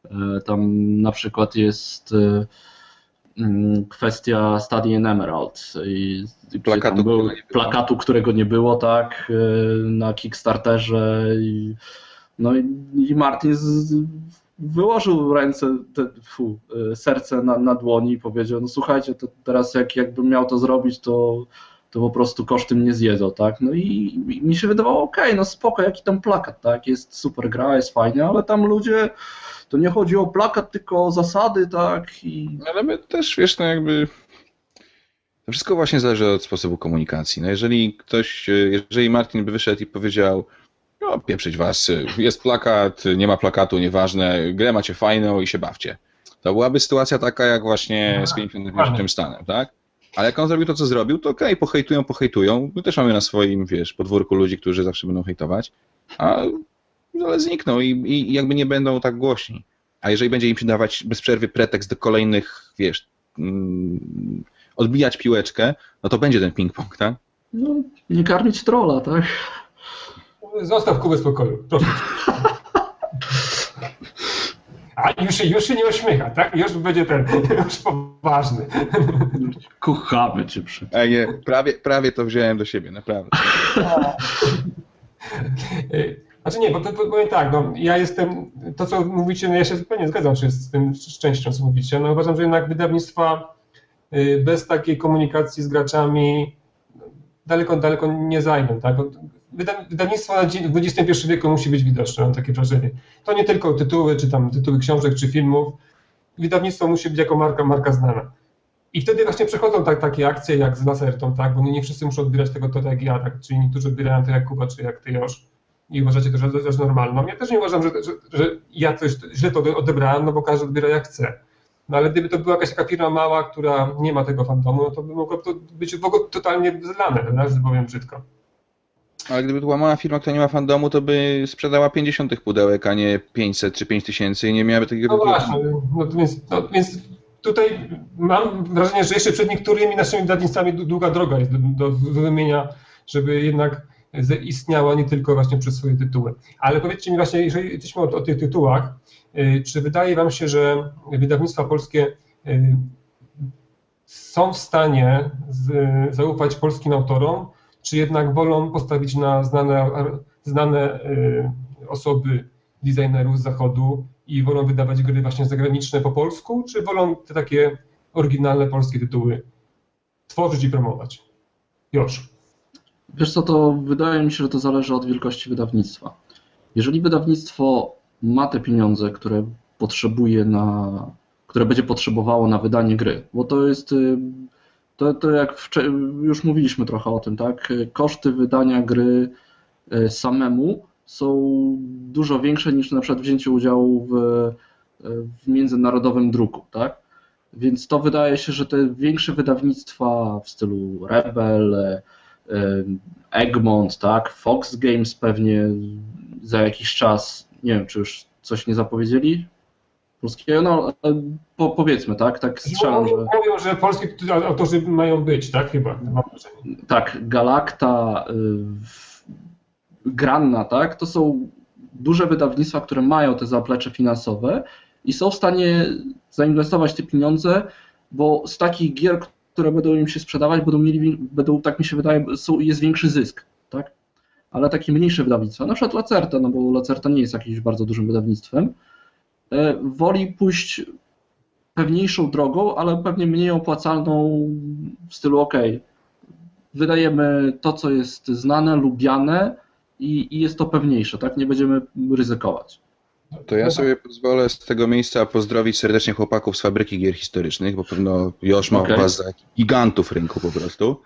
E, tam na przykład jest e, kwestia Study in Emerald i plakatu, był, plakatu, którego nie było, tak, e, na Kickstarterze i, no i Martin z, wyłożył ręce, te, fu, e, serce na, na dłoni i powiedział, no słuchajcie, to teraz jak, jakbym miał to zrobić, to, to po prostu koszty mnie zjedzą, tak? No i, i mi się wydawało, okej, okay, no spoko, jaki tam plakat, tak? Jest super gra, jest fajnie, ale tam ludzie, to nie chodzi o plakat, tylko o zasady, tak? I... Ale my też, wiesz, no jakby to wszystko właśnie zależy od sposobu komunikacji. No jeżeli ktoś, jeżeli Martin by wyszedł i powiedział, no, pieprzyć was, jest plakat, nie ma plakatu, nieważne, grę macie fajną i się bawcie. To byłaby sytuacja taka jak właśnie z 51 stanem, tak? Ale jak on zrobił to, co zrobił, to okej, okay, pohejtują, pohejtują. My też mamy na swoim, wiesz, podwórku ludzi, którzy zawsze będą hejtować, a ale znikną i, i jakby nie będą tak głośni. A jeżeli będzie im się dawać bez przerwy pretekst do kolejnych, wiesz, mm, odbijać piłeczkę, no to będzie ten ping-pong, tak? No, nie karmić trola, tak? Zostaw Kubę spokoju, proszę A już, już się nie ośmiecha, tak? Już będzie ten, już poważny. Kochamy cię przy. Ej, nie, prawie, prawie to wziąłem do siebie, naprawdę. Znaczy nie, bo to powiem tak, no, ja jestem, to co mówicie, no ja się zupełnie zgadzam się z tym z częścią, co mówicie. No uważam, że jednak wydawnictwa y, bez takiej komunikacji z graczami daleko, daleko nie zajmą, tak? wydawnictwo w XXI wieku musi być widoczne, mam takie wrażenie. To nie tylko tytuły, czy tam tytuły książek, czy filmów. Wydawnictwo musi być jako marka, marka znana. I wtedy właśnie przechodzą tak, takie akcje jak z Lasertą, tak? bo nie wszyscy muszą odbierać tego to tak jak ja, tak? czyli niektórzy odbierają to jak Kuba, czy jak ty już i uważacie to, że to jest normalną. Ja też nie uważam, że, że, że ja coś źle to odebrałem, no bo każdy odbiera jak chce. No ale gdyby to była jakaś taka firma mała, która nie ma tego fandomu, no to by mogło to być w ogóle totalnie zlane, że powiem brzydko. Ale gdyby to była mała firma, która nie ma fandomu, to by sprzedała 50 tych pudełek, a nie 500 czy 5000 i nie miałaby takiego No właśnie, no, więc, no, więc tutaj mam wrażenie, że jeszcze przed niektórymi naszymi wydawnictwami długa droga jest do, do wymienia, żeby jednak istniała nie tylko właśnie przez swoje tytuły. Ale powiedzcie mi właśnie, jeżeli jesteśmy o, o tych tytułach, y, czy wydaje Wam się, że wydawnictwa polskie y, są w stanie z, zaufać polskim autorom, czy jednak wolą postawić na znane, znane y, osoby designerów z zachodu i wolą wydawać gry właśnie zagraniczne po polsku, czy wolą te takie oryginalne polskie tytuły tworzyć i promować? Już. Wiesz co, to wydaje mi się, że to zależy od wielkości wydawnictwa. Jeżeli wydawnictwo ma te pieniądze, które potrzebuje na, które będzie potrzebowało na wydanie gry, bo to jest y, to, to jak już mówiliśmy trochę o tym, tak? Koszty wydania gry samemu są dużo większe niż na przykład wzięcie udziału w, w międzynarodowym druku, tak? Więc to wydaje się, że te większe wydawnictwa w stylu Rebel, Egmont, tak, Fox Games pewnie za jakiś czas, nie wiem, czy już coś nie zapowiedzieli polskiego, no po, powiedzmy, tak, tak strzelam, że... Mówią, że polskie autorzy mają być, tak, chyba, Tak, Galacta, Granna, tak, to są duże wydawnictwa, które mają te zaplecze finansowe i są w stanie zainwestować te pieniądze, bo z takich gier, które będą im się sprzedawać, będą mieli, będą, tak mi się wydaje, są, jest większy zysk, tak? Ale takie mniejsze wydawnictwa, na przykład Lacerta, no bo Lacerta nie jest jakimś bardzo dużym wydawnictwem, e, woli pójść pewniejszą drogą, ale pewnie mniej opłacalną w stylu OK, wydajemy to, co jest znane, lubiane i, i jest to pewniejsze, tak? Nie będziemy ryzykować. To ja sobie pozwolę z tego miejsca pozdrowić serdecznie chłopaków z fabryki gier historycznych, bo pewno Josz ma okay. was za gigantów rynku po prostu.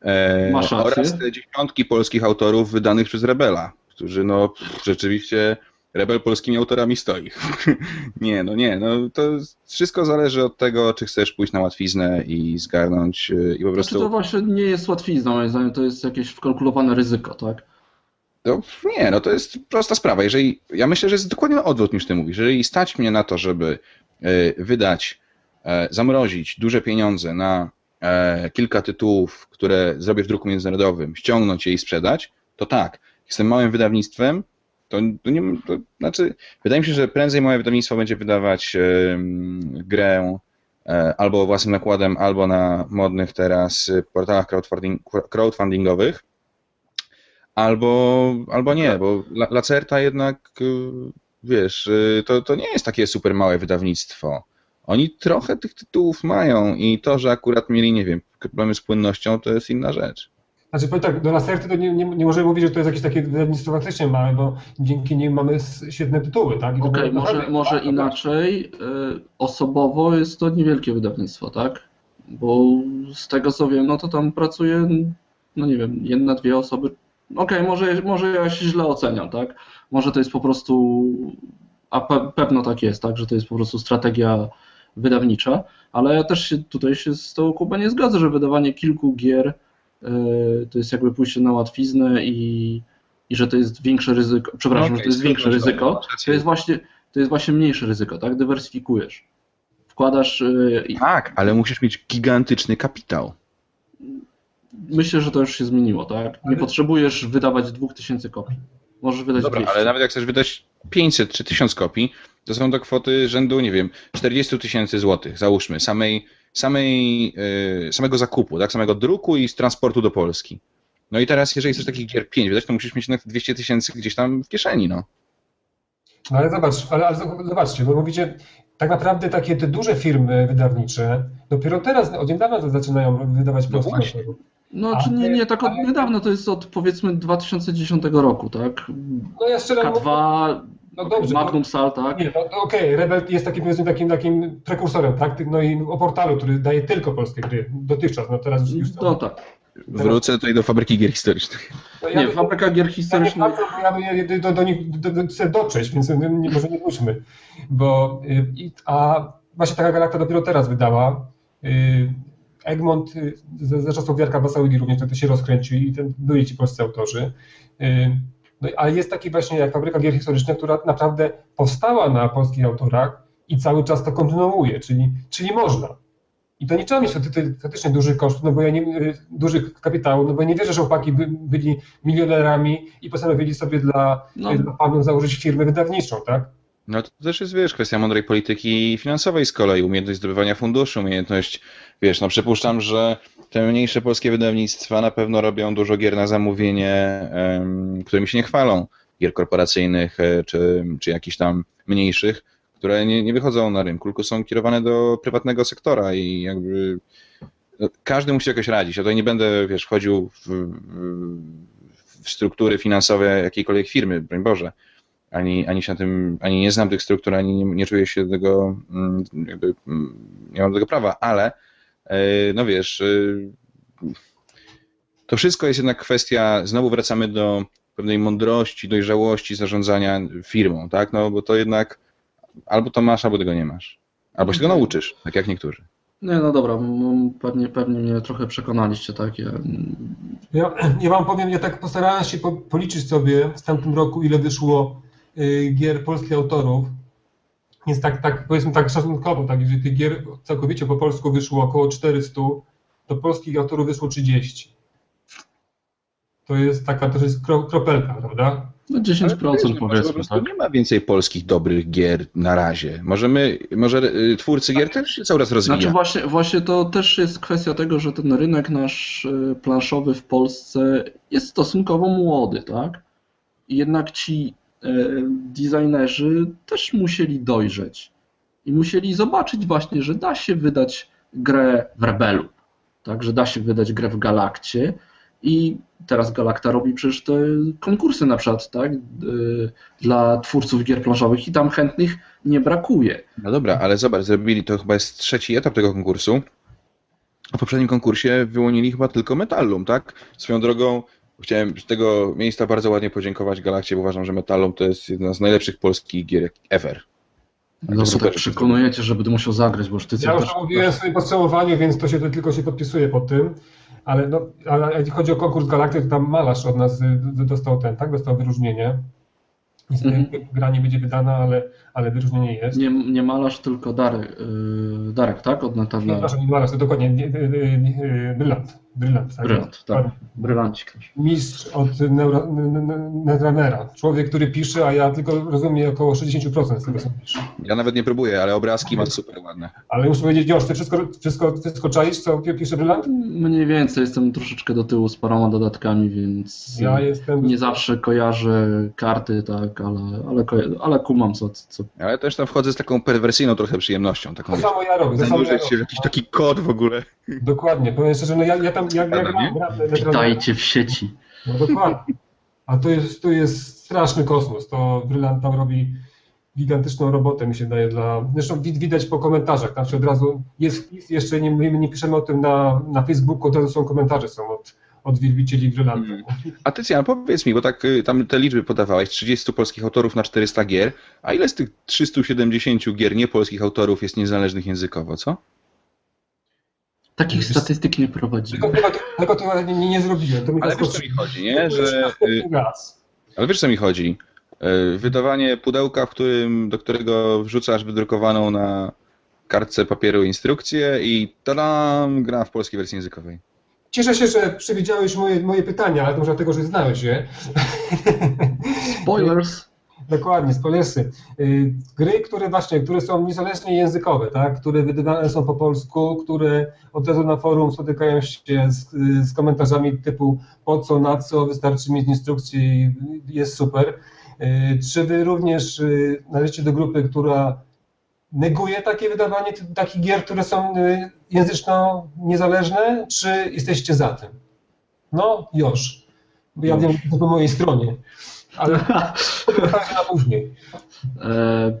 E, Masz oraz te dziesiątki polskich autorów wydanych przez Rebela, którzy no rzeczywiście Rebel polskimi autorami stoi. *laughs* nie, no nie, no to wszystko zależy od tego, czy chcesz pójść na łatwiznę i zgarnąć e, i po prostu... Znaczy to właśnie nie jest łatwizna, moim zdaniem, to jest jakieś wkalkulowane ryzyko, tak? No, nie, no to jest prosta sprawa. Jeżeli, ja myślę, że jest dokładnie odwrót niż ty mówisz. Jeżeli stać mnie na to, żeby e, wydać, e, zamrozić duże pieniądze na e, kilka tytułów, które zrobię w druku międzynarodowym, ściągnąć je i sprzedać, to tak. Jestem małym wydawnictwem, to, to nie, to znaczy, wydaje mi się, że prędzej małe wydawnictwo będzie wydawać grę albo własnym nakładem, albo na modnych teraz portalach crowdfunding, crowdfundingowych, albo, albo nie, bo Lacerta jednak, y, wiesz, y, to, to nie jest takie super małe wydawnictwo. Oni trochę tych tytułów mają i to, że akurat mieli, nie wiem, problemy z płynnością, to jest inna rzecz. Znaczy, powiem tak, do Lacerty to nie, nie, nie możemy mówić, że to jest jakieś takie wydawnictwo faktycznie małe, bo dzięki nim mamy świetne tytuły, tak? Okej, okay, może, może inaczej. Y, osobowo jest to niewielkie wydawnictwo, tak? Bo z tego co wiem, no to tam pracuje, no nie wiem, jedna, dwie osoby, okej, okay, może, może ja się źle oceniam, tak? Może to jest po prostu, a pe pewno tak jest, tak, że to jest po prostu strategia wydawnicza, ale ja też się tutaj się z tą Kubą nie zgodzę, że wydawanie kilku gier yy, to jest jakby pójście na łatwiznę i, i że to jest większe ryzyko, przepraszam, okay, że to jest większe ryzyko, to jest właśnie to jest właśnie mniejsze ryzyko, tak? Dywersyfikujesz. Wkładasz. Yy, tak, ale musisz mieć gigantyczny kapitał myślę, że to już się zmieniło, tak? Nie ale... potrzebujesz wydawać 2000 kopii. Możesz wydać Dobra, 200. ale nawet jak chcesz wydać 500 czy 1000 kopii, to są to kwoty rzędu, nie wiem, 40 tysięcy złotych, załóżmy, samej, samej, yy, samego zakupu, tak, samego druku i z transportu do Polski. No i teraz, jeżeli chcesz takich gier 5 wydać, to musisz mieć na 200 tysięcy gdzieś tam w kieszeni, no. No ale zobacz, ale, ale zobaczcie, bo mówicie, tak naprawdę takie te duże firmy wydawnicze dopiero teraz, od niedawna zaczynają wydawać no polskich no, czy nie, nie, tak od niedawna, to jest od powiedzmy 2010 roku, tak? No ja. K2, no dobrze, Magnum Sal, tak? Nie, no, no okej, okay. Rebel jest takim, powiedzmy, takim, takim prekursorem, tak? No i o portalu, który daje tylko polskie gry dotychczas, no teraz już... już no tak. Wrócę tutaj do fabryki gier historycznych. No ja nie, by, fabryka gier historycznych. Ja, nie ja do, do, do nich do, do, chcę dotrzeć, więc nie, może nie pójdźmy. Bo, y, a właśnie taka galakta dopiero teraz wydała. Egmont y, ze czasów Jarka Basaudi również wtedy się rozkręcił i ten, byli ci polscy autorzy. Y, no, ale jest taki właśnie jak Fabryka Gier Historycznych, która naprawdę powstała na polskich autorach i cały czas to kontynuuje, czyli, czyli można. I to nie trzeba mieć faktycznie dużych kosztów, no bo ja nie, y, dużych kapitału, no bo ja nie wierzę, że chłopaki by, byli milionerami i postanowili sobie dla, no. dla panów założyć firmę wydawniczą, tak? No to też jest, wiesz, kwestia mądrej polityki finansowej z kolei, umiejętność zdobywania funduszy, umiejętność, wiesz, no przypuszczam, że te mniejsze polskie wydawnictwa na pewno robią dużo gier na zamówienie, um, którymi się nie chwalą, gier korporacyjnych e, czy, czy jakichś tam mniejszych, które nie, nie wychodzą na rynku, tylko są kierowane do prywatnego sektora i jakby no, każdy musi jakoś radzić. Ja tutaj nie będę, wiesz, wchodził w, w, w struktury finansowe jakiejkolwiek firmy, broń Boże, ani, ani się na tym, ani nie znam tych struktur, ani nie, nie czuję się tego, mm, jakby, mm, nie mam do tego prawa, ale e, no wiesz, e, to wszystko jest jednak kwestia, znowu wracamy do pewnej mądrości, dojrzałości zarządzania firmą, tak? No bo to jednak albo to masz, albo tego nie masz. Albo się tego nauczysz, tak jak niektórzy. Nie, no dobra, pewnie, pewnie mnie trochę przekonaliście, tak? Ja, Ja, ja wam powiem, ja tak postarałem się po, policzyć sobie w tamtym roku, ile wyszło gier polskich autorów. Więc tak, tak powiedzmy tak szacunkowo, tak, jeżeli tych gier całkowicie po polsku wyszło około 400, to polskich autorów wyszło 30. To jest taka, to jest kro, kropelka, prawda? no Ale 10% wiesz, może po powiedzmy, prostu tak? nie ma więcej polskich dobrych gier na razie. Możemy, może y, twórcy gier też się coraz rozwija. Znaczy właśnie, właśnie to też jest kwestia tego, że ten rynek nasz y, planszowy w Polsce jest stosunkowo młody, tak? Jednak ci y, designerzy też musieli dojrzeć i musieli zobaczyć właśnie, że da się wydać grę w Rebelu, tak? Że da się wydać grę w Galakcie i teraz Galakta robi przecież te konkursy na przykład, tak? Y, Dla twórców gier planszowych i tam chętnych nie brakuje. No dobra, ale zobacz, zrobili to chyba jest trzeci etap tego konkursu. A w poprzednim konkursie wyłonili chyba tylko Metallum, tak? Swoją drogą chciałem z tego miejsca bardzo ładnie podziękować Galakcie, bo uważam, że Metallum to jest jedna z najlepszych polskich gier ever. Dobra, super, tak przekonujecie, że będę musiał zagrać, bo już ty Ja już też... mówiłem w swoim podsumowaniu, więc to się to tylko się podpisuje pod tym. Ale, no, ale jeśli chodzi o konkurs Galakty, to tam malarz od nas y, d- dostał ten, tak? Dostał wyróżnienie. Niestety Mhm. gra nie będzie wydana, ale, ale wyróżnienie jest. Nie, nie malarz, tylko Darek, yy, Darek tak? Od Natana. Przepraszam, nie malarz, to dokładnie nie, nie, nie, nie, brylant. Tak? Brylant, tak. Brylancik. Mistrz od Netrunnera. Człowiek, który pisze, a ja tylko rozumiem około 60% z tego, co pisze. Ja nawet nie próbuję, ale obrazki ma super ładne. Ale muszę powiedzieć, Josz, ty wszystko, wszystko, wszystko czaisz, co pi- pisze Brylant? Mniej więcej jestem troszeczkę do tyłu z paroma dodatkami, więc Ja jestem... nie zawsze kojarzę karty, tak, ale, ale, ale kumam co, co. Ale też tam wchodzę z taką perwersyjną trochę przyjemnością. Taką, To samo ja robię, to samo ja się w robię. jakiś taki kod w ogóle. Dokładnie, powiem szczerze, no ja, ja tam, ja, ja Prawda, gram, nie? gram Netrunnera. Witajcie w sieci. No dokładnie. A to jest, to jest straszny kosmos. To Brylant tam robi gigantyczną robotę, mi się daje dla. Zresztą wid- widać po komentarzach. Tam się od razu jest wpis, jeszcze nie, my nie piszemy o tym na, na Facebooku, od razu są komentarze są od, od wielbicieli Brylanta. Mm. A Tycjan, powiedz mi, bo tak y, tam te liczby podawałeś, 30 polskich autorów na 400 gier, a ile z tych 370 gier niepolskich autorów jest niezależnych językowo, co? Takich statystyk nie prowadzimy. Tego, tego, nie, nie zrobiłem. To mi Ale wiesz co mi chodzi, nie? Że, y, ale wiesz co mi chodzi? Y, Wydawanie pudełka, w którym, do którego wrzucasz wydrukowaną na kartce papieru instrukcję i tadam, gra w polskiej wersji językowej. Cieszę się, że przewidziałeś moje, moje pytania, ale to może dlatego, że znałeś je. Spoilers. Dokładnie, spoilersy. Y, Gry, które właśnie, które są niezależnie językowe, tak? które wydawane są po polsku, które od razu na forum spotykają się z, z komentarzami typu po co, na co, wystarczy mieć instrukcję i jest super. Y, Czy wy również y, należycie do grupy, która neguje takie wydawanie takich gier, które są języczno niezależne, czy jesteście za tym? No, już. Ja wiem, że to po mojej stronie. Ale to na później. E,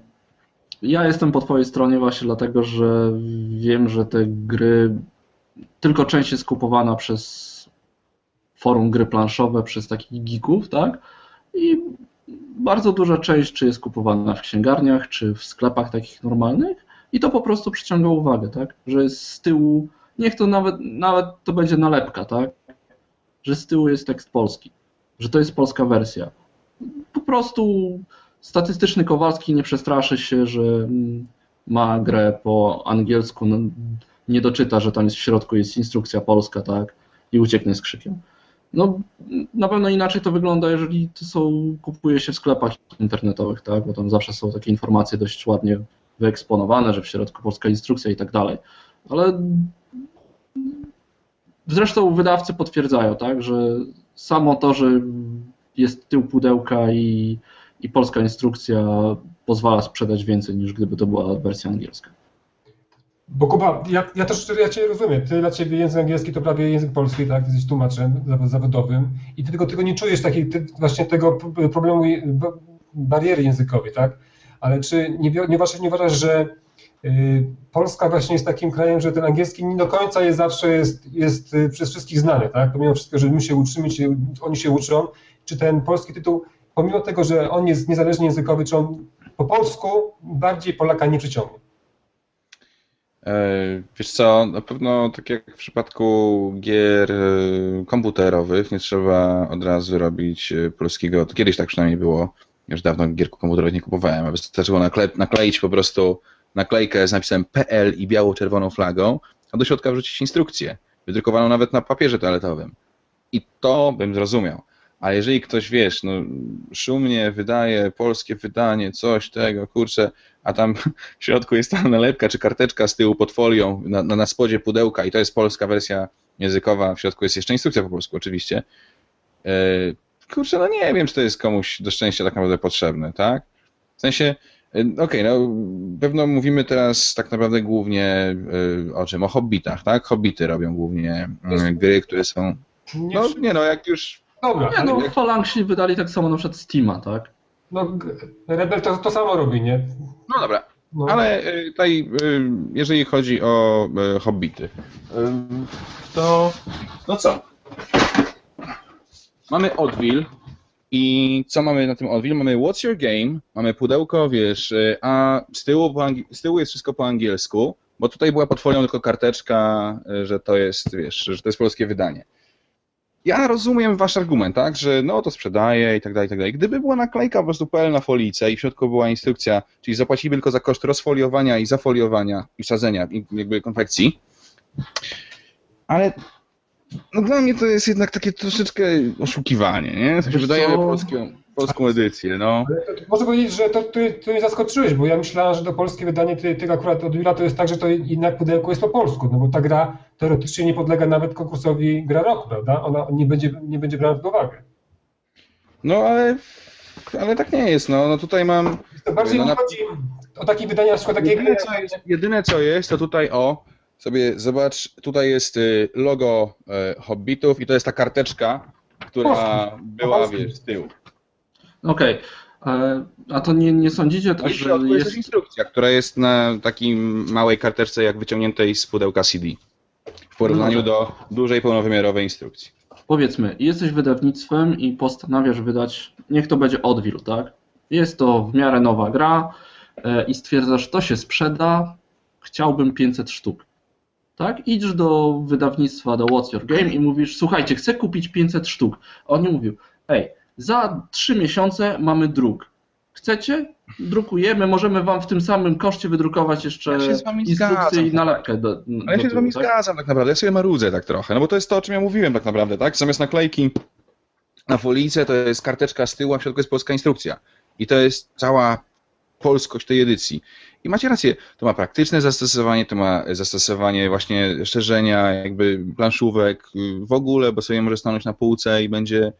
Ja jestem po Twojej stronie właśnie dlatego, że wiem, że te gry, tylko część jest kupowana przez forum gry planszowe, przez takich geeków, tak? I bardzo duża część, czy jest kupowana w księgarniach, czy w sklepach takich normalnych, i to po prostu przyciąga uwagę, tak? Że jest z tyłu, niech to nawet, nawet to będzie nalepka, tak? Że z tyłu jest tekst polski, że to jest polska wersja. Po prostu statystyczny Kowalski nie przestraszy się, że mm, ma grę po angielsku, no, nie doczyta, że tam jest w środku jest instrukcja polska, tak, i ucieknie z krzykiem. No, na pewno inaczej to wygląda, jeżeli to są, kupuje się w sklepach internetowych, tak, bo tam zawsze są takie informacje dość ładnie wyeksponowane, że w środku polska instrukcja i tak dalej. Ale zresztą wydawcy potwierdzają, tak, że samo to, że jest tył pudełka i, i polska instrukcja pozwala sprzedać więcej niż gdyby to była wersja angielska. Bo Kuba, ja, ja też ja Cię rozumiem. Ty dla Ciebie język angielski to prawie język polski, tak? Jesteś tłumaczem zaw- zawodowym i Ty tego, nie czujesz takiej, ty, właśnie tego problemu, ba- bariery językowej, tak? Ale czy nie, nie, uważasz, nie uważasz, że Polska właśnie jest takim krajem, że ten angielski nie do końca jest zawsze jest, jest przez wszystkich znany, tak? Pomimo wszystko, że my się uczymy, oni się uczą, czy ten polski tytuł, pomimo tego, że on jest niezależnie językowy, czy on po polsku bardziej Polaka nie przyciągnie. E, wiesz co, na pewno tak jak w przypadku gier e, komputerowych, nie trzeba od razu robić e, polskiego, to kiedyś tak przynajmniej było, już dawno gier komputerowych nie kupowałem, a wystarczyło nakle nakleić po prostu naklejkę z napisem PL i biało-czerwoną flagą, a do środka wrzucić instrukcję, wydrukowaną nawet na papierze toaletowym. I to bym zrozumiał. A jeżeli ktoś, wiesz, no, szumnie wydaje polskie wydanie, coś tego, kurczę, a tam *laughs* w środku jest ta nalepka czy karteczka z tyłu pod folią na, na, na spodzie pudełka i to jest polska wersja językowa, w środku jest jeszcze instrukcja po polsku oczywiście. E, kurczę, no nie wiem, czy to jest komuś do szczęścia tak naprawdę potrzebne, tak? W sensie, e, okej, okay, no pewno mówimy teraz tak naprawdę głównie e, o czym? O hobbitach, tak? Hobbity robią głównie gry, które są... No nie no, jak już Dobra. Nie, no jak... Falangsi wydali tak samo na przykład Steama, tak? No Rebel to, to samo robi, nie? No dobra. No. Ale y, tutaj, y, jeżeli chodzi o y, hobbity, to no co? Mamy Odwil i co mamy na tym Odwil? Mamy What's Your Game, mamy pudełko, wiesz, a z tyłu, z tyłu jest wszystko po angielsku, bo tutaj była pod folią tylko karteczka, że to jest, wiesz, że to jest polskie wydanie ja rozumiem wasz argument, tak, że no to sprzedaje i tak dalej, i tak dalej. Gdyby była naklejka po prostu PL na folice i w środku była instrukcja, czyli zapłacili tylko za koszt rozfoliowania i zafoliowania i wsadzenia jakby konfekcji, ale no dla mnie to jest jednak takie troszeczkę oszukiwanie, nie? To się wydaje polskie, polską edycję, no. Można powiedzieć, że to, ty, ty mnie zaskoczyłeś, bo ja myślałem, że to polskie wydanie tego akurat od Jura to jest tak, że to jednak pudełko jest po polsku, no bo ta gra teoretycznie nie podlega nawet konkursowi gra roku, prawda? Ona nie będzie, nie będzie brana pod uwagę. No ale, ale tak nie jest, no, no tutaj mam... To bardziej no, mi chodzi o takie wydania, na przykład takie jedyne, co jest, jedyne co jest, to tutaj o, sobie zobacz, tutaj jest y, logo y, Hobbitów i to jest ta karteczka, która była, wiesz, z tyłu. Okej. Okay. A to nie, nie sądzicie tak, że jest... jest instrukcja, która jest na takiej małej karteczce jak wyciągniętej z pudełka CD w porównaniu no do dużej pełnowymiarowej instrukcji. Powiedzmy, jesteś wydawnictwem i postanawiasz wydać, niech to będzie Odwil, tak? Jest to w miarę nowa gra e, i stwierdzasz, to się sprzeda, chciałbym 500 sztuk. Tak? Idziesz do wydawnictwa, do What's Your Game i mówisz, słuchajcie, chcę kupić 500 sztuk. A on nie mówił, ej, za trzy miesiące mamy druk. Chcecie? Drukujemy, możemy wam w tym samym koszcie wydrukować jeszcze ja instrukcję i nalepkę. Do, do Ale ja się z wami tak? zgadzam tak naprawdę, ja sobie marudzę tak trochę, no bo to jest to, o czym ja mówiłem tak naprawdę, tak? Zamiast naklejki na folice to jest karteczka z tyłu, a w środku jest polska instrukcja. I to jest cała polskość tej edycji. I macie rację, to ma praktyczne zastosowanie, to ma zastosowanie właśnie szerzenia jakby planszówek w ogóle, bo sobie może stanąć na półce i będzie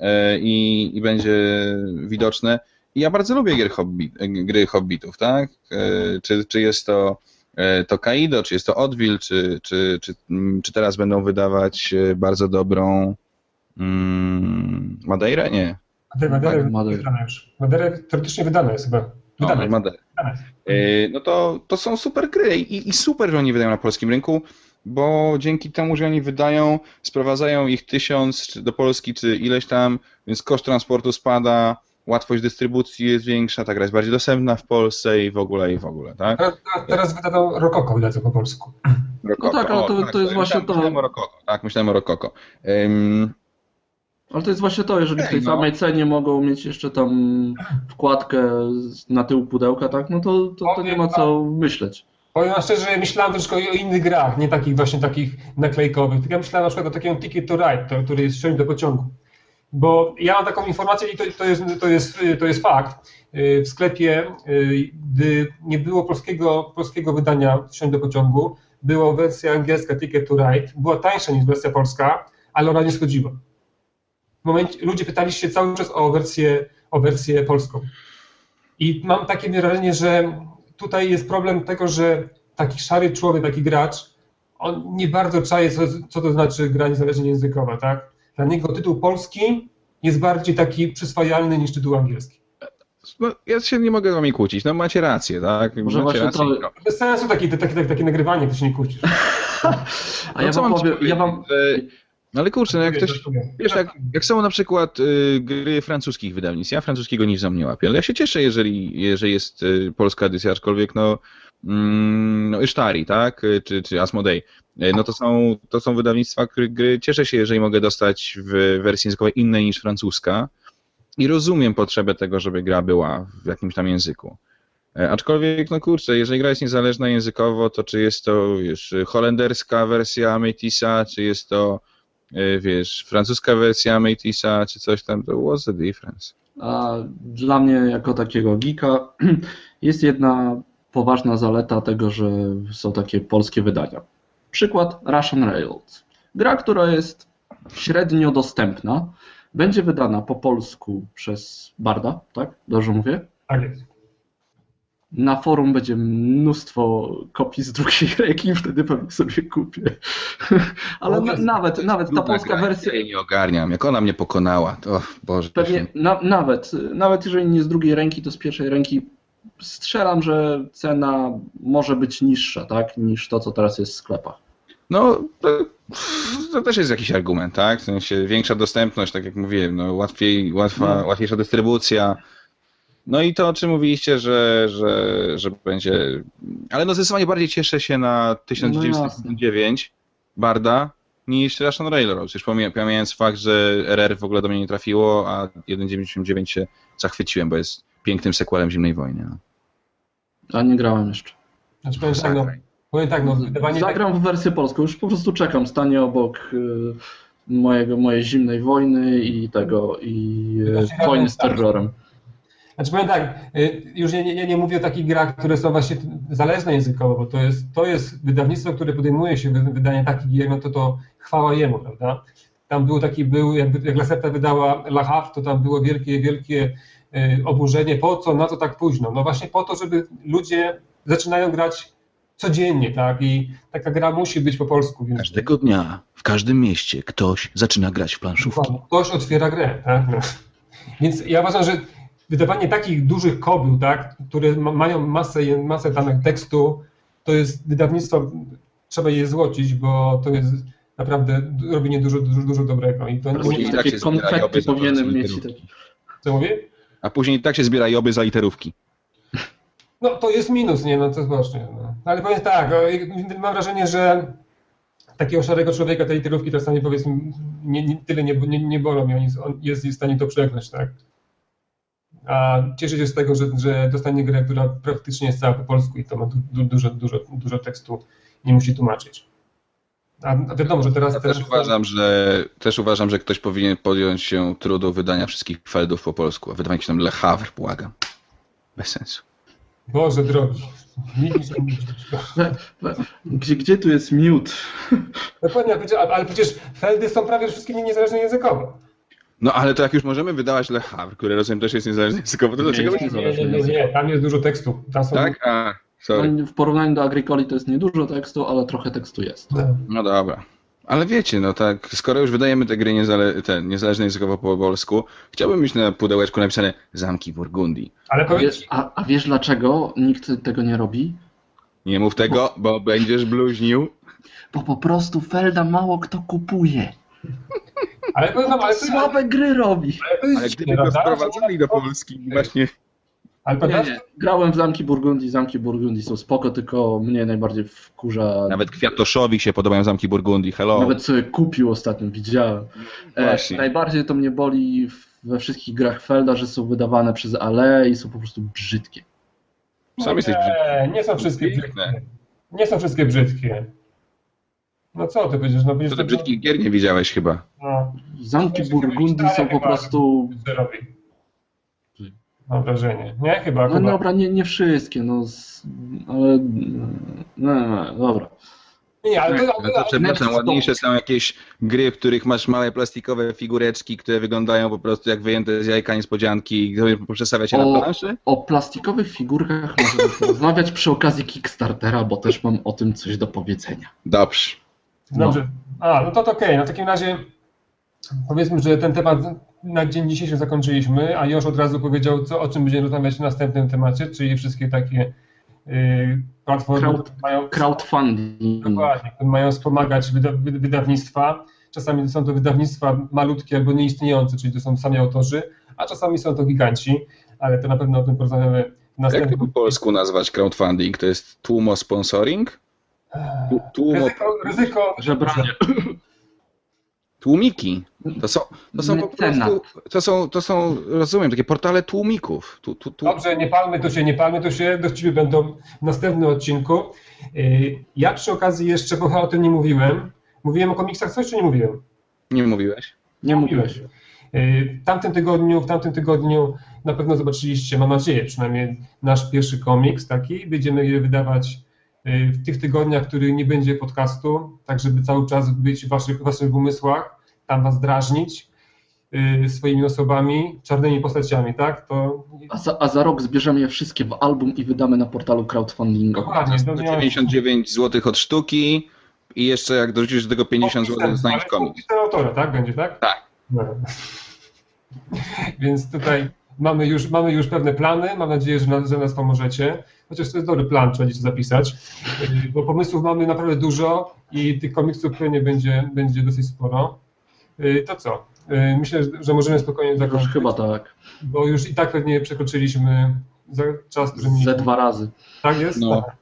E, i, i będzie widoczne. I ja bardzo lubię gier hobby, gry hobbitów, tak? E, czy, czy jest to, e, to Kaido, czy jest to Odwil, czy, czy, czy, czy teraz będą wydawać bardzo dobrą mm, Madeirę? Nie. Madeira, Madeira. już. Madeira teoretycznie wydana jest chyba. Wydane. No, Madeira. no to, to są super gry i, i super, że oni wydają na polskim rynku bo dzięki temu, że oni wydają, sprowadzają ich tysiąc do Polski, czy ileś tam, więc koszt transportu spada, łatwość dystrybucji jest większa, ta gra jest bardziej dostępna w Polsce i w ogóle, i w ogóle, tak? Teraz, teraz wydano Rokoko, wydadzą po polsku. Rokoko. No tak, ale to, o, tak, to jest właśnie to. Myślałem o Rokoko, tak, myślałem o Rokoko. Um, ale to jest właśnie to, jeżeli w tej no. samej cenie mogą mieć jeszcze tam wkładkę na tył pudełka, tak, no to, to, to nie ma co myśleć. Powiem szczerze, myślałem troszkę o innych grach, nie takich właśnie takich naklejkowych. Ja myślałem na przykład o takim Ticket to Ride, który jest wsiąść do pociągu. Bo ja mam taką informację i to, to, jest, to, jest, to jest fakt. W sklepie, gdy nie było polskiego, polskiego wydania wsiąść do pociągu, była wersja angielska Ticket to Ride, była tańsza niż wersja polska, ale ona nie schodziła. Momencie, ludzie pytali się cały czas o wersję, o wersję polską. I mam takie wrażenie, że tutaj jest problem tego, że taki szary człowiek, taki gracz, on nie bardzo czaje, co, co to znaczy gra niezależnie językowa, tak? Dla niego tytuł polski jest bardziej taki przyswajalny niż tytuł angielski. no, ja się nie mogę z wami kłócić, no macie rację, tak? Może macie właśnie rację. to- no. Bez sensu takie, takie, takie, takie nagrywanie, to się nie kłócisz. *laughs* A ja No co wam powiem, ja wam... że- No ale kurczę, no jak ktoś, wiesz, jak, jak są na przykład y, gry francuskich wydawnictw, ja francuskiego nic za mnie łapię, ale ja się cieszę, jeżeli, jeżeli jest y, polska edycja, aczkolwiek no, mm, no Isztari, tak, Y, czy, czy Asmodei, Y, no to są, to są wydawnictwa, których gry cieszę się, jeżeli mogę dostać w wersji językowej innej niż francuska i rozumiem potrzebę tego, żeby gra była w jakimś tam języku. E, Aczkolwiek, no kurczę, jeżeli gra jest niezależna językowo, to czy jest to, wiesz, holenderska wersja Métisa, czy jest to, wiesz, francuska wersja Métisa, czy coś tam, to what's the difference? A dla mnie, jako takiego geeka, *clears throat* jest jedna poważna zaleta tego, że są takie polskie wydania. Przykład Russian Railroads. Gra, która jest średnio dostępna, będzie wydana po polsku przez Barda, tak? Dobrze mówię? Tak jest. Na forum będzie mnóstwo kopii z drugiej *laughs* ręki, wtedy pewnie sobie kupię. *laughs* Ale na, nawet, nawet ta polska gra, wersja, Ja jej nie ogarniam, jak ona mnie pokonała, to Boże. Pewnie na, nawet, nawet jeżeli nie z drugiej ręki, to z pierwszej ręki strzelam, że cena może być niższa, tak, niż to, co teraz jest w sklepach. No, to, to też jest jakiś argument, tak? W sensie większa dostępność, tak jak mówiłem, no, łatwiej, łatwa, No. łatwiejsza dystrybucja. No i to, o czym mówiliście, że, że będzie. Ale no zdecydowanie bardziej cieszę się na 1999 Barda niż Russian Railroad. Już pomija- pomijając fakt, że RR w ogóle do mnie nie trafiło, a 1.99 się zachwyciłem, bo jest pięknym sequelem Zimnej Wojny. No. A nie grałem jeszcze. Znaczy powiem tak, no, powiem tak, no, wydawanie tak, Zagram w wersję polską, już po prostu czekam, stanie obok y, mojego, mojej zimnej wojny i tego, i y, Znaczy, wojny z terrorem. Znaczy powiem tak, y, już nie, nie, nie mówię o takich grach, które są właśnie zależne językowo, bo to jest, to jest wydawnictwo, które podejmuje się wy- wydania takich gier, no to to chwała jemu, prawda? Tam był taki, był, jakby, jak Laseta wydała La Havre, to tam było wielkie, wielkie y, oburzenie, po co, na co tak późno? No właśnie po to, żeby ludzie zaczynają grać codziennie, tak? I taka gra musi być po polsku. Więc Każdego dnia, w każdym mieście ktoś zaczyna grać w planszówki. Ktoś otwiera grę, tak? No. Więc ja uważam, że wydawanie takich dużych kobył, tak, które ma, mają masę, masę danych tekstu, to jest wydawnictwo, trzeba je złocić, bo to jest naprawdę robienie dużo, dużo, dużo dobrego. I to nie Później nie- i tak Takie za powinienem mieć. Co mówię? A później tak się zbiera joby za literówki. No to jest minus, nie, no to właśnie. No. Ale powiem tak, mam wrażenie, że takiego szarego człowieka te literówki czasami powiedzmy nie, nie, tyle nie, nie, nie bolą i on jest, w stanie to przekląć, tak? A cieszę się z tego, że, że dostanie grę, która praktycznie jest cała po polsku i to ma du, du, dużo, dużo, dużo tekstu, nie musi tłumaczyć. A a wiadomo, że teraz... Ja teraz też uważam, że też uważam, że ktoś powinien podjąć się trudu wydania wszystkich feldów po polsku. A wydawanie się tam Le Havre, błagam. Bez sensu. Boże drogi. Gdzie, gdzie tu jest miód? Dokładnie, ale przecież- ale przecież feldy są prawie wszystkie niezależne językowo. No ale to jak już możemy wydawać Le Havre, który rozumiem też jest niezależny językowo, to dlaczego jest. Nie, nie, nie, nie, tam jest dużo tekstu. Tam są... Tak? A, sorry. No, w porównaniu do Agricoli to jest niedużo tekstu, ale trochę tekstu jest. No dobra. Ale wiecie, no tak, skoro już wydajemy te gry niezale te, niezależne językowo po polsku, chciałbym mieć na pudełeczku napisane Zamki Burgundii. Ale A powiem wiesz, a, a wiesz dlaczego nikt tego nie robi? Nie mów tego, bo będziesz bluźnił. Bo po prostu Felda mało kto kupuje. Ale powiem wam, ale to, ale Słabe gry robi. Ale dziwne, gdyby go sprowadzali do Polski, właśnie Ale Nie, nie. Grałem w Zamki Burgundii, Zamki Burgundii są spoko, tylko mnie najbardziej wkurza... nawet Kwiatoszowi się podobają Zamki Burgundii, hello. Nawet sobie kupił ostatnio, widziałem. E, najbardziej to mnie boli we wszystkich grach Felda, że są wydawane przez Ale i są po prostu brzydkie. Sam jesteś nie, nie są wszystkie brzydkie. Nie są wszystkie brzydkie. No co ty będziesz? No będziesz To te brzydkich gier nie widziałeś chyba. No, Zamki Burgundii są po prostu... Mam wrażenie. Nie, chyba, No chyba. dobra, nie, nie wszystkie, no z- ale... No, no, dobra. Nie, ale to, No ale, to przepraszam, ładniejsze są jakieś gry, w których masz małe plastikowe figureczki, które wyglądają po prostu jak wyjęte z jajka niespodzianki i które przestawia się O. na planszy. O plastikowych figurkach możemy porozmawiać przy okazji Kickstartera, bo też mam o tym coś do powiedzenia. Dobrze. Dobrze. A, no to, to okej. No w takim razie powiedzmy, że ten temat na dzień dzisiejszy zakończyliśmy, a już od razu powiedział, co, o czym będziemy rozmawiać w następnym temacie, czyli wszystkie takie y, platformy, Crowd- które mają, Crowdfunding. dokładnie, które mają wspomagać wyda, wy- wydawnictwa. Czasami są to wydawnictwa malutkie albo nieistniejące, czyli to są sami autorzy, a czasami są to giganci, ale to na pewno o tym porozmawiamy w Jak to następnym. po polsku nazwać crowdfunding? To jest tłumo sponsoring? Tłumo, Ryzyko, ryzyko Żebranie. *clears throat* tłumiki. To są, to są po prostu, to są, to są, rozumiem, takie portale tłumików. Tu, tu, tu. Dobrze, nie palmy tu się, nie palmy tu się, dowcipy będą w następnym odcinku. Yy, Ja przy okazji jeszcze, bo chyba o tym nie mówiłem, mówiłem o komiksach coś, czy nie mówiłem? Nie mówiłeś? Nie mówiłeś. Yy, W tamtym tygodniu, w tamtym tygodniu na pewno zobaczyliście, mam nadzieję, przynajmniej nasz pierwszy komiks taki. Będziemy je wydawać w tych tygodniach, w których nie będzie podcastu, tak żeby cały czas być w waszych, waszych umysłach, tam was drażnić yy, swoimi osobami, czarnymi postaciami, tak? To A za, a za rok zbierzemy je wszystkie w album i wydamy na portalu crowdfundingu. dokładnie. To to miałem- 99 zł od sztuki i jeszcze jak dorzucisz do tego 50 zł, ale komiks. autora, tak? Będzie, tak? Tak. No. *laughs* Więc tutaj mamy już, mamy już pewne plany. Mam nadzieję, że nas, że nas pomożecie. Chociaż to jest dobry plan, trzeba gdzieś zapisać. Yy, Bo pomysłów mamy naprawdę dużo i tych komiksów pewnie będzie, będzie dosyć sporo. Yy, To co? Yy, Myślę, że- że możemy spokojnie Już zakończyć, chyba tak. bo już i tak pewnie przekroczyliśmy za czas, który Ze mieliśmy. dwa razy. Tak jest? No. Tak.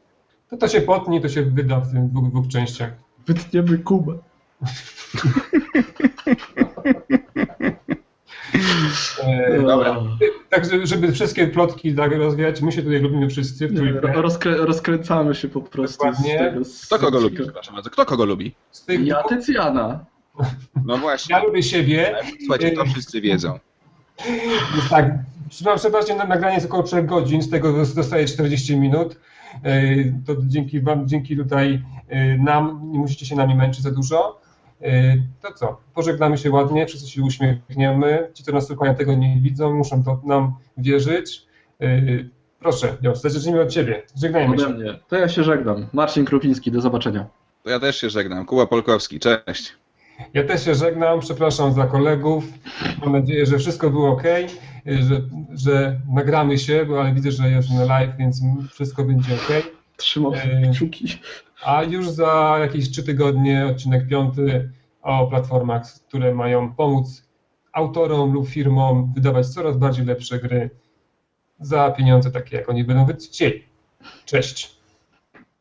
To to się potnie, to się wyda w tych dwóch, dwóch częściach. Wytniemy Kubę. *laughs* Yy, Dobra. Także, żeby wszystkie plotki tak rozwijać, my się tutaj lubimy wszyscy w Nie, trójkę. rozkrę, rozkręcamy się po prostu Dokładnie. z tego. Z Kto kogo lubi? Przepraszam bardzo. Kto kogo lubi? Z tych Ja Tycjana. No właśnie. ja lubię siebie. Słuchajcie, to wszyscy wiedzą. Tak, przepraszam, przepraszam, na nagranie jest około 3 godzin, z tego dostaję 40 minut. Yy, To dzięki Wam, dzięki tutaj nam, nie musicie się nami męczyć za dużo. Yy, To co, pożegnamy się ładnie, wszyscy się uśmiechniemy. Ci, co nas słuchają, tego nie widzą, muszą to nam wierzyć. Yy, Proszę, Jos, zacznijmy od Ciebie. Żegnajmy Ode się. mnie. To ja się żegnam. Marcin Krupiński, do zobaczenia. To ja też się żegnam. Kuba Polkowski, cześć. Ja też się żegnam, przepraszam za kolegów. Mam nadzieję, że wszystko było ok, że, że nagramy się, bo ale widzę, że jest na live, więc wszystko będzie ok. Trzymam Eee. kciuki. A już za jakieś trzy tygodnie odcinek piąty o platformach, które mają pomóc autorom lub firmom wydawać coraz bardziej lepsze gry za pieniądze takie, jak oni będą chcieli. Cześć.